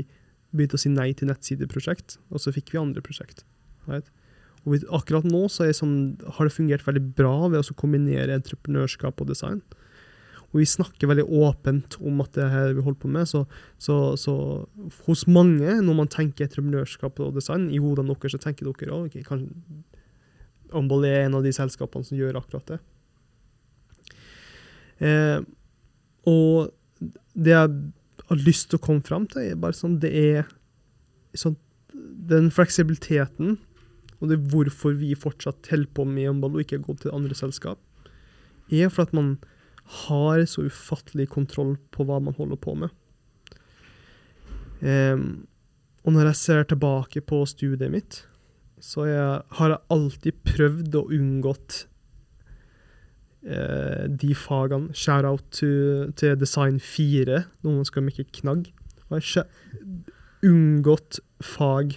S2: begynte å si nei til nettsideprosjekt, og så fikk vi andre prosjekt. Right? Og akkurat nå så sånn, har det fungert veldig bra ved å kombinere entreprenørskap og design. Og vi snakker veldig åpent om at det er her vi holder på med. Så, så, så hos mange, når man tenker entreprenørskap og design, i hodene deres så tenker dere òg okay, kanskje er en av de selskapene som gjør akkurat det. Eh, og det jeg har lyst til å komme fram til, er bare sånn det er sånn, Den fleksibiliteten, og det er hvorfor vi fortsatt holder på med Umball og ikke har gått til andre selskap, er for at man har så ufattelig kontroll på hva man holder på med. Eh, og når jeg ser tilbake på studiet mitt, så jeg, har jeg alltid prøvd å unngått eh, de fagene. Shout-out til, Design 4, noen skal mekke knagg. Og jeg har unngått fag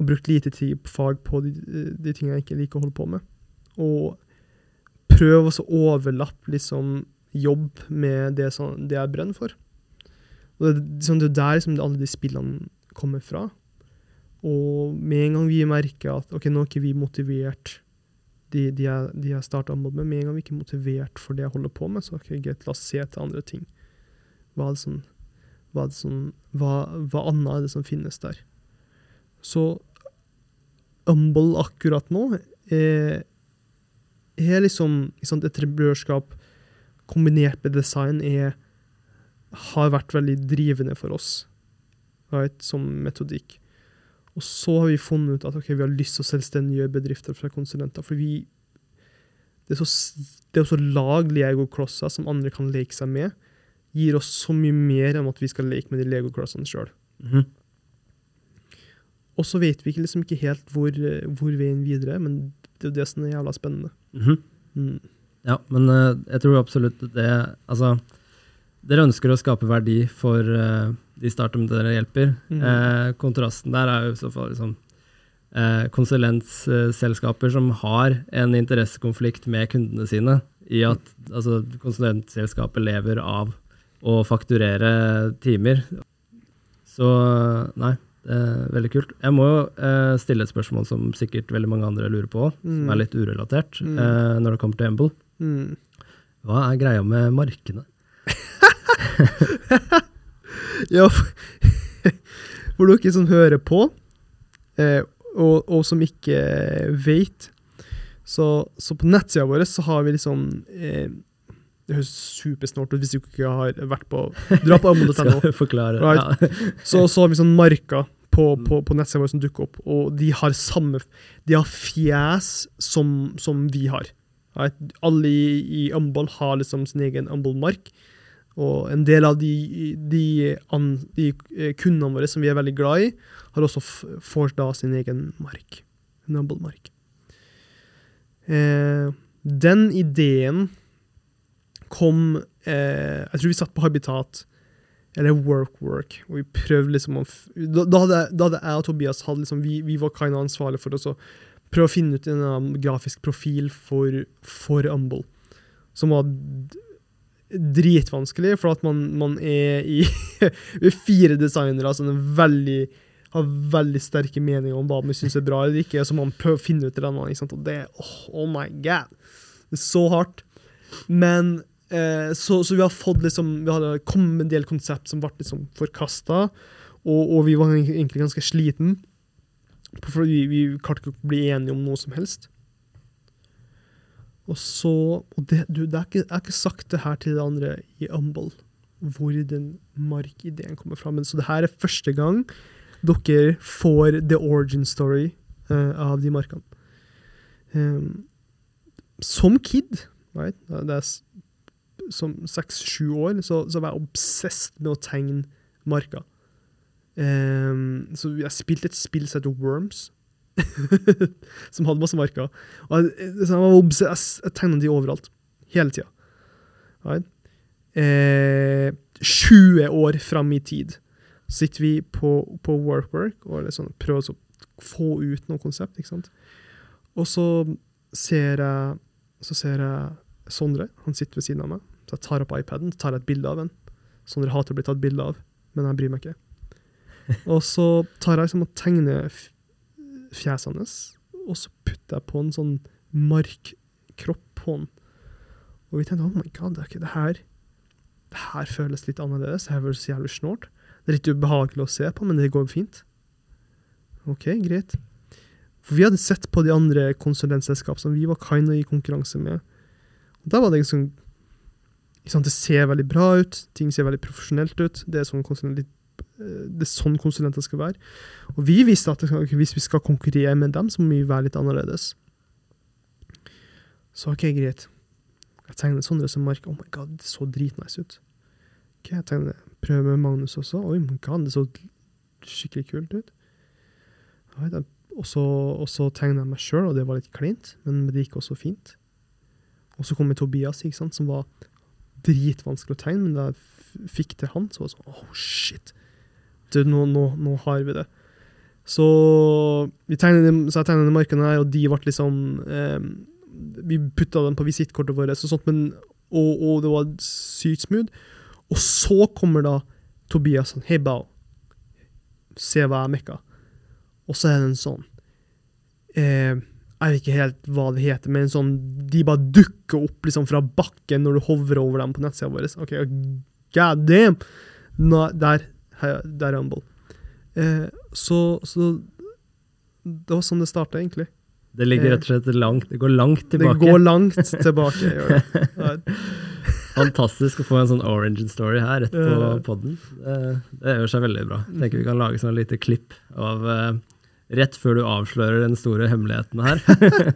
S2: og brukt lite tid på fag på de, de tingene jeg ikke liker å holde på med. Og prøv å overlappe liksom, jobb med det, som, det jeg brenner for. Og det, liksom, det er der liksom, alle de spillene kommer fra. Og med en gang vi merker at ok, nå er ikke vi motivert de, de jeg, de jeg starta med, med en gang vi ikke er motivert for det jeg holder på med, så ok, greit, la oss se til andre ting. Hva er det som, hva, er det som, hva, hva annet er det som finnes der? Så Humble akkurat nå er, er liksom sant, entreprenørskap kombinert med design er, har vært veldig drivende for oss right, som metodikk. Og så har vi funnet ut at okay, vi har lyst til å selvstendiggjøre bedrifter fra konsulenter. For vi, det, er så, det er så lag legoklosser som andre kan leke seg med, gir oss så mye mer enn at vi skal leke med de legoklossene sjøl. Mm -hmm. Og så vet vi ikke, liksom ikke helt hvor, hvor, veien videre men det er jo det som er jævla spennende.
S1: Mm -hmm. mm. Ja, men uh, jeg tror absolutt det Altså, dere ønsker å skape verdi for uh, de startup dere hjelper. Mm. Eh, kontrasten der er jo i så fall liksom, eh, konsulentselskaper som har en interessekonflikt med kundene sine, i at altså, konsulentselskapet lever av å fakturere timer. Så nei, det er veldig kult. Jeg må jo eh, stille et spørsmål som sikkert veldig mange andre lurer på, mm. som er litt urelatert, mm. eh, når det kommer til Emble. Mm. Hva er greia med markene?
S2: Ja, for dere som hører på, eh, og, og, som ikke vet, så, så på nettsida vår så har vi liksom eh, det høres supersnålt ut hvis du ikke har vært på Dra på ammo.no. right? ja. så, så har vi sånn marker på, mm. på, på nettsida vår som dukker opp, og de har samme De har fjes som, som vi har. Right? Alle i, i Umball har liksom sin egen Umball-mark. Og en del av de, de, an, de, eh, kundene våre som vi er veldig glad i, har også får da sin egen mark. Nubble-mark. Eh, den ideen kom eh, Jeg tror vi satt på Habitat, eller Work Work, og vi prøvde liksom å Da, da, hadde, da hadde, jeg og Tobias hadde liksom, vi, vi var kind ansvarlige for å prøve å finne ut en grafisk profil for, for Umble. Som var dritvanskelig, for at man, man er i fire designere som veldig, har veldig sterke meninger om hva vi syns er bra eller ikke, så man prøver å finne ut det. Og det oh, oh, my god! Det er så hardt. Men eh, så, så, vi har fått liksom Vi hadde kommet med en del konsept som ble liksom forkasta, og, og, vi var egentlig ganske sliten. Fordi vi, vi klarte ikke å bli enige om noe som helst. Og så og det, du, det er ikke, Jeg har ikke sagt det her til de andre i Umble, hvor den markideen kommer fra. Men så det her er første gang dere får the origin story uh, av de markene. Um, som kid, right? det er som seks-sju år, så, så, var jeg obsessed med å tegne marker. Um, så jeg spilte et spill som heter Worms, som hadde masse marker. Og jeg, jeg, jeg, jeg tegna de overalt. Hele tida. Right? Eh, 20 år fram i tid sitter vi på, på WorkWork og liksom prøver å få ut noe konsept. ikke sant? Og så ser jeg, så ser jeg Sondre. Han sitter ved siden av meg. Så jeg tar opp iPaden tar jeg et bilde av den. Sondre hater å bli tatt bilde av, men jeg bryr meg ikke. Og så tar jeg liksom og tegner fjeset hans, og så putter jeg på en sånn markkropp på han. Og vi tenkte oh my god, det, er ikke det her det her føles litt annerledes. Det her føles jævlig snålt. Det er litt ubehagelig å se på, men det går fint. OK, greit. For vi hadde sett på de andre konsulentselskap som vi var kind of i konkurranse med. Og da var det liksom Det ser veldig bra ut, ting ser veldig profesjonelt ut. Det er sånn konsulent, litt det er sånn konsulenter skal være. Og vi visste at hvis vi skal konkurrere med dem, så må vi være litt annerledes. Så OK, greit. Jeg tegner sånn som mark. Oh my god, det så dritnice ut. Ok, jeg tegner, prøver med Magnus også. Oi, my god, det så skikkelig kult ut. Og så, og jeg meg sjøl, og det var litt kleint, men det gikk også fint. Og så kommer Tobias, ikke sant, som var dritvanskelig å tegne, men da jeg fikk til han, så var det sånn Oh, shit. Du, nå, nå, nå har vi det. Så, vi tegnet, så jeg tegnet de markene her, og de ble liksom eh, Vi putta dem på visittkortet vårt, og, sånt, men, og, og det var sykt smooth. Og så kommer da Tobias sånn Hei, Bao. Se hva jeg mekka. Og så er det en sånn eh, Jeg vet ikke helt hva det heter, men en sånn de bare dukker opp liksom fra bakken når du hovrer over dem på nettsida vår. Ok, god damn! Nå, der, der er Humble. Eh, så, så det var sånn det starta, egentlig.
S1: Det ligger rett og slett langt Det går langt tilbake.
S2: Det går langt tilbake. gjør det.
S1: Fantastisk å få en sånn origin story her rett på
S2: poden.
S1: podden. Det, det gjør seg veldig bra. Jeg tenker vi kan lage sånn lite klipp av eh, rett før du avslører den store hemmeligheten her.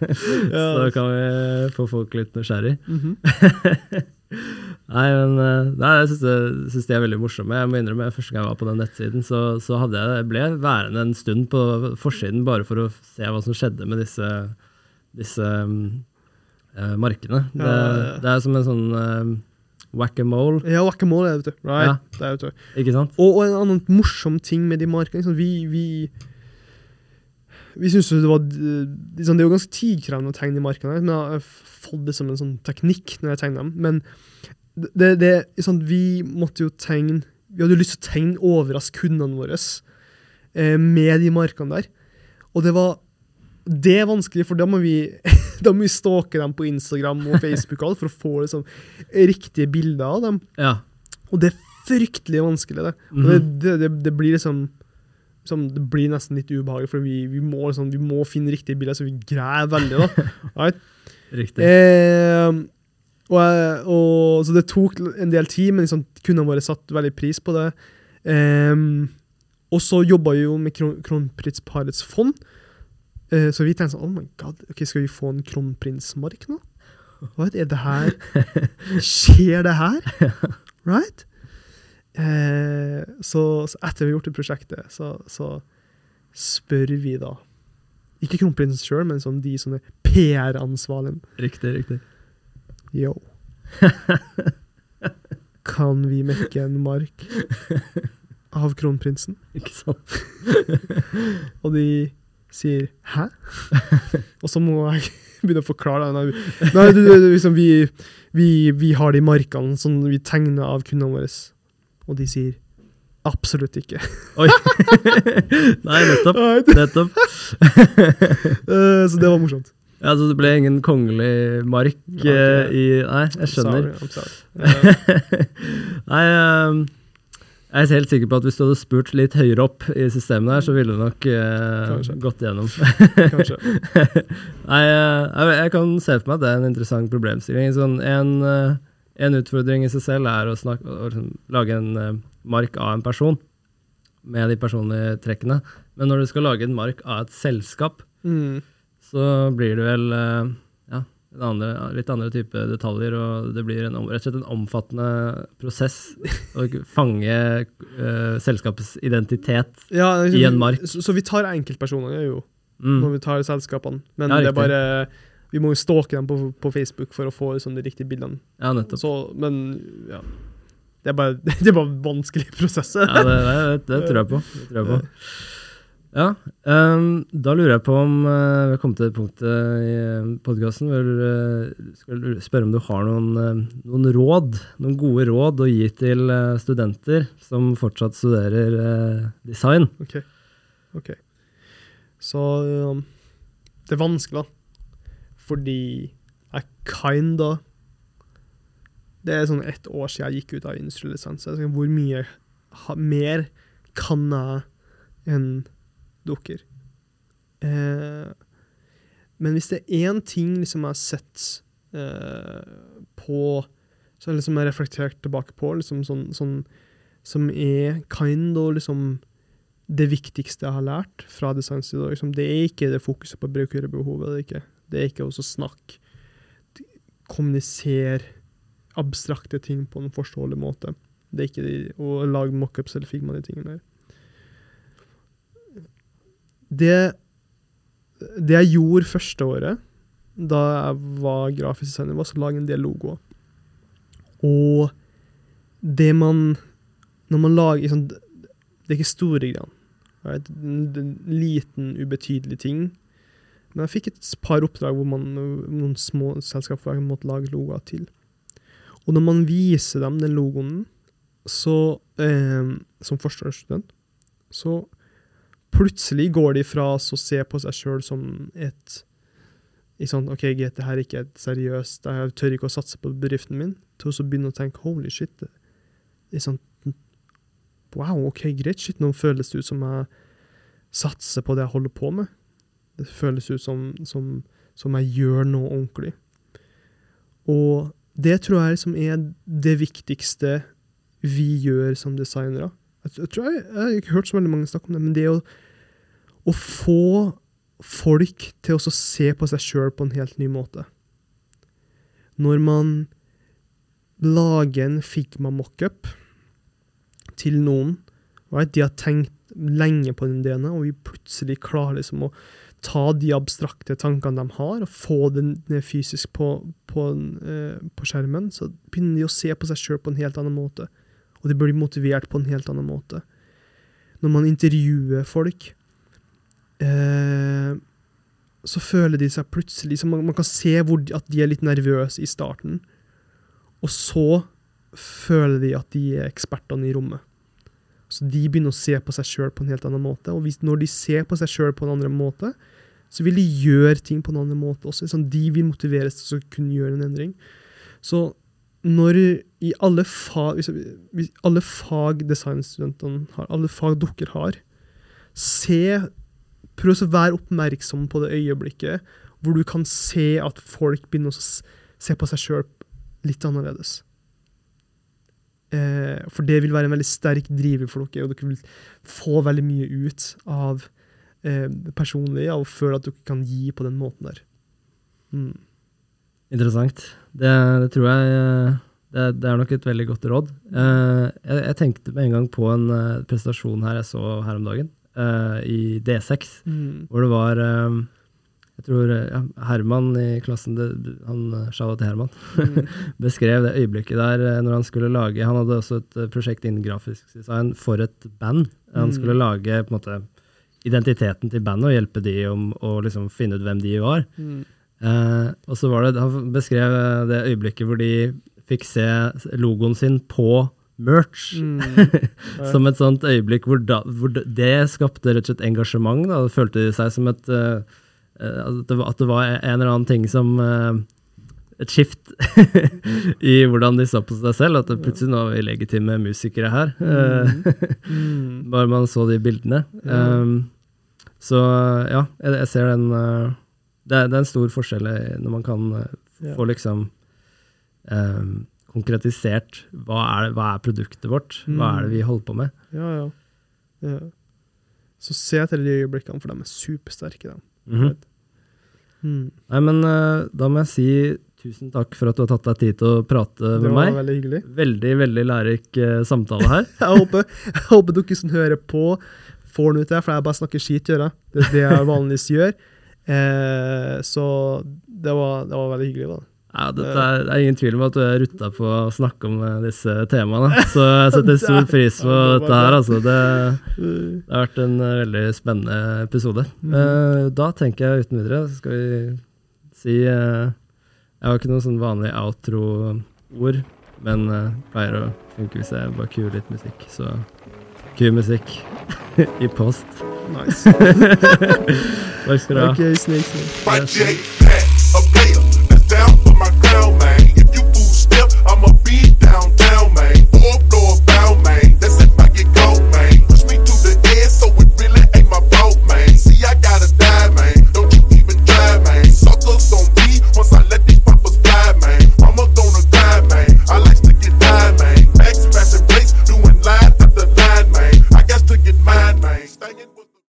S1: Så kan vi få folk litt nysgjerrig. Nei, men eh, nei, jeg syns det- de er veldig morsomme. Jeg må innrømme, Første gang jeg var på den nettsiden, så, så jeg, jeg ble værende en stund på forsiden bare for å se hva som skjedde med disse, disse eh, markene. Det,
S2: Ja, ja, ja.
S1: det er som en sånn uh, whack-a-mole,
S2: Ja, whack-a-mole, vet du. Right.
S1: Ja.
S2: Det er, vet du.
S1: ikke sant?
S2: Og, og en annen morsom ting med de markene liksom, Vi, vi, vi syns jo det var eh, liksom, Det er jo ganske tidkrevende å tegne de markene, men jeg har fått det som en sånn teknikk når jeg tegner dem. Men det, det, liksom, vi måtte jo tegne Vi hadde jo lyst til å tegne overraske kundene våre eh, med de markene der. Og det var det er vanskelig, for da må vi da må vi stalke dem på Instagram og Facebook og alt for å få liksom, riktige bilder av dem.
S1: Ja.
S2: Og det er fryktelig vanskelig, det. Og det, det, det, det blir liksom, liksom Det blir nesten litt ubehagelig, for vi, vi, må, liksom, vi må finne riktige bilder, så vi greier veldig. da. Right?
S1: Riktig.
S2: Eh, og, og, så det tok en del tid, men liksom, kundene våre satte veldig pris på det. Eh, og så jobba vi jo med Kron Kronprinsparets fond. Eh, så vi tenkte sånn Oh my god, ok, skal vi få en kronprinsmark nå? Hva er det her? Skjer det her? Right? Eh, så, så etter vi har gjort det prosjektet, så, så spør vi da Ikke kronprinsen sjøl, men sånn de som er PR-ansvarlige.
S1: Riktig, riktig.
S2: Yo. Kan vi mekke en mark av kronprinsen?
S1: Ikke sant?
S2: Og de sier 'hæ?' Og så må jeg begynne å forklare det. Nei, du, du, liksom, vi, vi, vi har de markene som vi tegner av kundene våre. Og de sier 'absolutt ikke'.
S1: Oi! Nei, nettopp. Nettopp.
S2: Eh, så det var morsomt.
S1: Ja, Så det ble ingen kongelig mark
S2: Ja,
S1: eh, i Nei, jeg skjønner.
S2: Sorry, I'm sorry.
S1: Nei, ehm, jeg er helt sikker på at hvis du hadde spurt litt høyere opp i systemet her, så ville du nok eh, gått gjennom.
S2: kanskje.
S1: Nei, jeg, jeg kan se for meg at det er en interessant problemstilling. Sånn, en, en utfordring i seg selv er å, snakke, å liksom, lage en eh, mark av en person med de personlige trekkene. Men når du skal lage en mark av et selskap,
S2: Mm.
S1: så blir det vel eh, ja, en andre, litt andre type detaljer, og det blir en, rett og slett en omfattende prosess å fange uh, selskapets identitet.
S2: Ja,
S1: I en mark.
S2: Så, så vi tar enkeltpersonene, jo,
S1: Mm.
S2: når vi tar selskapene. Men
S1: Ja,
S2: det er bare Vi må jo stalke dem på, på Facebook for å få liksom, de riktige bildene.
S1: Ja, nettopp.
S2: Så, men ja. Det er bare, det er bare vanskelig prosess.
S1: Ja, det, det, det tror jeg på. Tror jeg på. Ja, um, da lurer jeg på om uh, vi har kommet til det punktet i podkasten hvor uh, skal spørre om du har noen, uh, noen råd, noen gode råd å gi til eh, studenter som fortsatt studerer eh, design.
S2: Ok. ok. Så um, det er vanskelig, da. Fordi jeg kinda Det er sånn ett år siden jeg gikk ut av industrialisens. så jeg tenker, Hvor mye ha, mer kan jeg enn dukker? Eh, men hvis det er én ting liksom jeg har sett eh, på Så liksom jeg har reflektert tilbake på, liksom sånn, sånn som er kind og liksom det viktigste jeg har lært fra designstudiet. Liksom, det er ikke det fokuset på brukerbehovet. Det er ikke, det er ikke å snakke, kommunisere abstrakte ting på en forståelig måte. Det er ikke å lage mockups eller figma de tingene der. Det, det jeg gjorde første året, da jeg var grafisk designer, var å lage en del logoer. Og det man Når man lager sånn, Det er ikke store greier. Right? En liten, ubetydelig ting. Men jeg fikk et par oppdrag hvor man, noen små selskap måtte lage logoer til. Og når man viser dem den logoen, så, eh, som førsteårsstudent, så plutselig går de fra å se på seg sjøl som et i sånn, OK, greit, det her er ikke et seriøst, jeg tør ikke å satse på bedriften min, til å begynne å tenke holy shit. Det, er sånn Wow, OK, greit, shit, nå føles det ut som jeg satser på det jeg holder på med. Det føles ut som, som, som jeg gjør noe ordentlig. Og det tror jeg liksom er det viktigste vi gjør som designere. Jeg, tror jeg, jeg har ikke hørt så veldig mange snakke om det, men det å, å få folk til å se på seg sjøl på en helt ny måte. Når man lager en Figma mockup til noen, right? de har tenkt lenge på den ideen, og vi plutselig klarer liksom å ta de abstrakte tankene de har, og få det ned fysisk på, på, eh, på, skjermen, så begynner de å se på seg sjøl på en helt annen måte. Og de blir motivert på en helt annen måte. Når man intervjuer folk, eh, så føler de seg plutselig man, man, kan se hvor, at de er litt nervøse i starten, og så føler de at de er ekspertene i rommet. Så de begynner å se på seg sjøl på en helt annen måte. Og hvis, når de ser på seg sjøl på en annen måte, så vil de gjøre ting på en annen måte også. Sånn, de vil motiveres til å kunne gjøre en endring. Så når i alle fag, hvis, alle fag designstudentene har, alle fag dere har, se Prøv å være oppmerksom på det øyeblikket hvor du kan se at folk begynner å se på seg sjøl litt annerledes. Eh, for det vil være en veldig sterk driver for dere, og dere vil få veldig mye ut av eh, personlig av å føle at dere kan gi på den måten der. Mm.
S1: Interessant. Det, det, tror jeg eh, det, det, er nok et veldig godt råd. Eh, jeg, jeg, tenkte med en gang på en uh, presentasjon her jeg så her om dagen, uh, i D6, mm. hvor det var um, jeg tror ja, Herman i klassen, det, han sjaua til Herman, mm. beskrev det øyeblikket der når han skulle lage Han hadde også et prosjekt innen grafisk design for et band. Han mm. skulle lage på en måte identiteten til bandet og hjelpe de om å liksom finne ut hvem de var. Mm. Eh, og så var det, Han beskrev det øyeblikket hvor de fikk se logoen sin på merch. Mm. som et sånt øyeblikk hvor, da, hvor, det skapte rett og slett engasjement. Da. Det følte de seg som et uh, at, det var, at, det var, en eller annen ting som uh, Et skift i hvordan de så på seg selv. At det plutselig nå er vi legitime musikere her. Mm. Bare man så de bildene. Um, så ja, jeg, jeg ser den uh, det, det, er en stor forskjell når man kan uh, få liksom um, konkretisert hva er, hva er, produktet vårt, hva er det vi holder på med.
S2: Ja, ja. ja. Så se etter de øyeblikkene, for de er supersterke. De. Mm -hmm.
S1: Mm. Nei, men uh, da må jeg si tusen takk for at du har tatt deg tid til å prate med meg.
S2: Det var veldig hyggelig.
S1: Veldig, veldig lærerik uh, samtale her.
S2: jeg, håper, jeg, håper, dere som hører på, får noe ut av det, for jeg bare snakker skit, gjør jeg. Det er det jeg vanligvis gjør. Eh, så det var, det var, veldig hyggelig. da.
S1: Ja, det er, det er, ingen tvil om at du er rutta på å snakke om eh, disse temaene. Så jeg setter stor pris på dette her. Altså. Det, det, har vært en eh, veldig spennende episode. Mm. Da tenker jeg uten videre skal vi si Jeg har ikke noe sånn vanlig outro-ord, men pleier å funke hvis jeg bare kuer litt musikk. Så ku musikk i post.
S2: Nice.
S1: Takk skal du ha.
S2: Okay, snake, snake.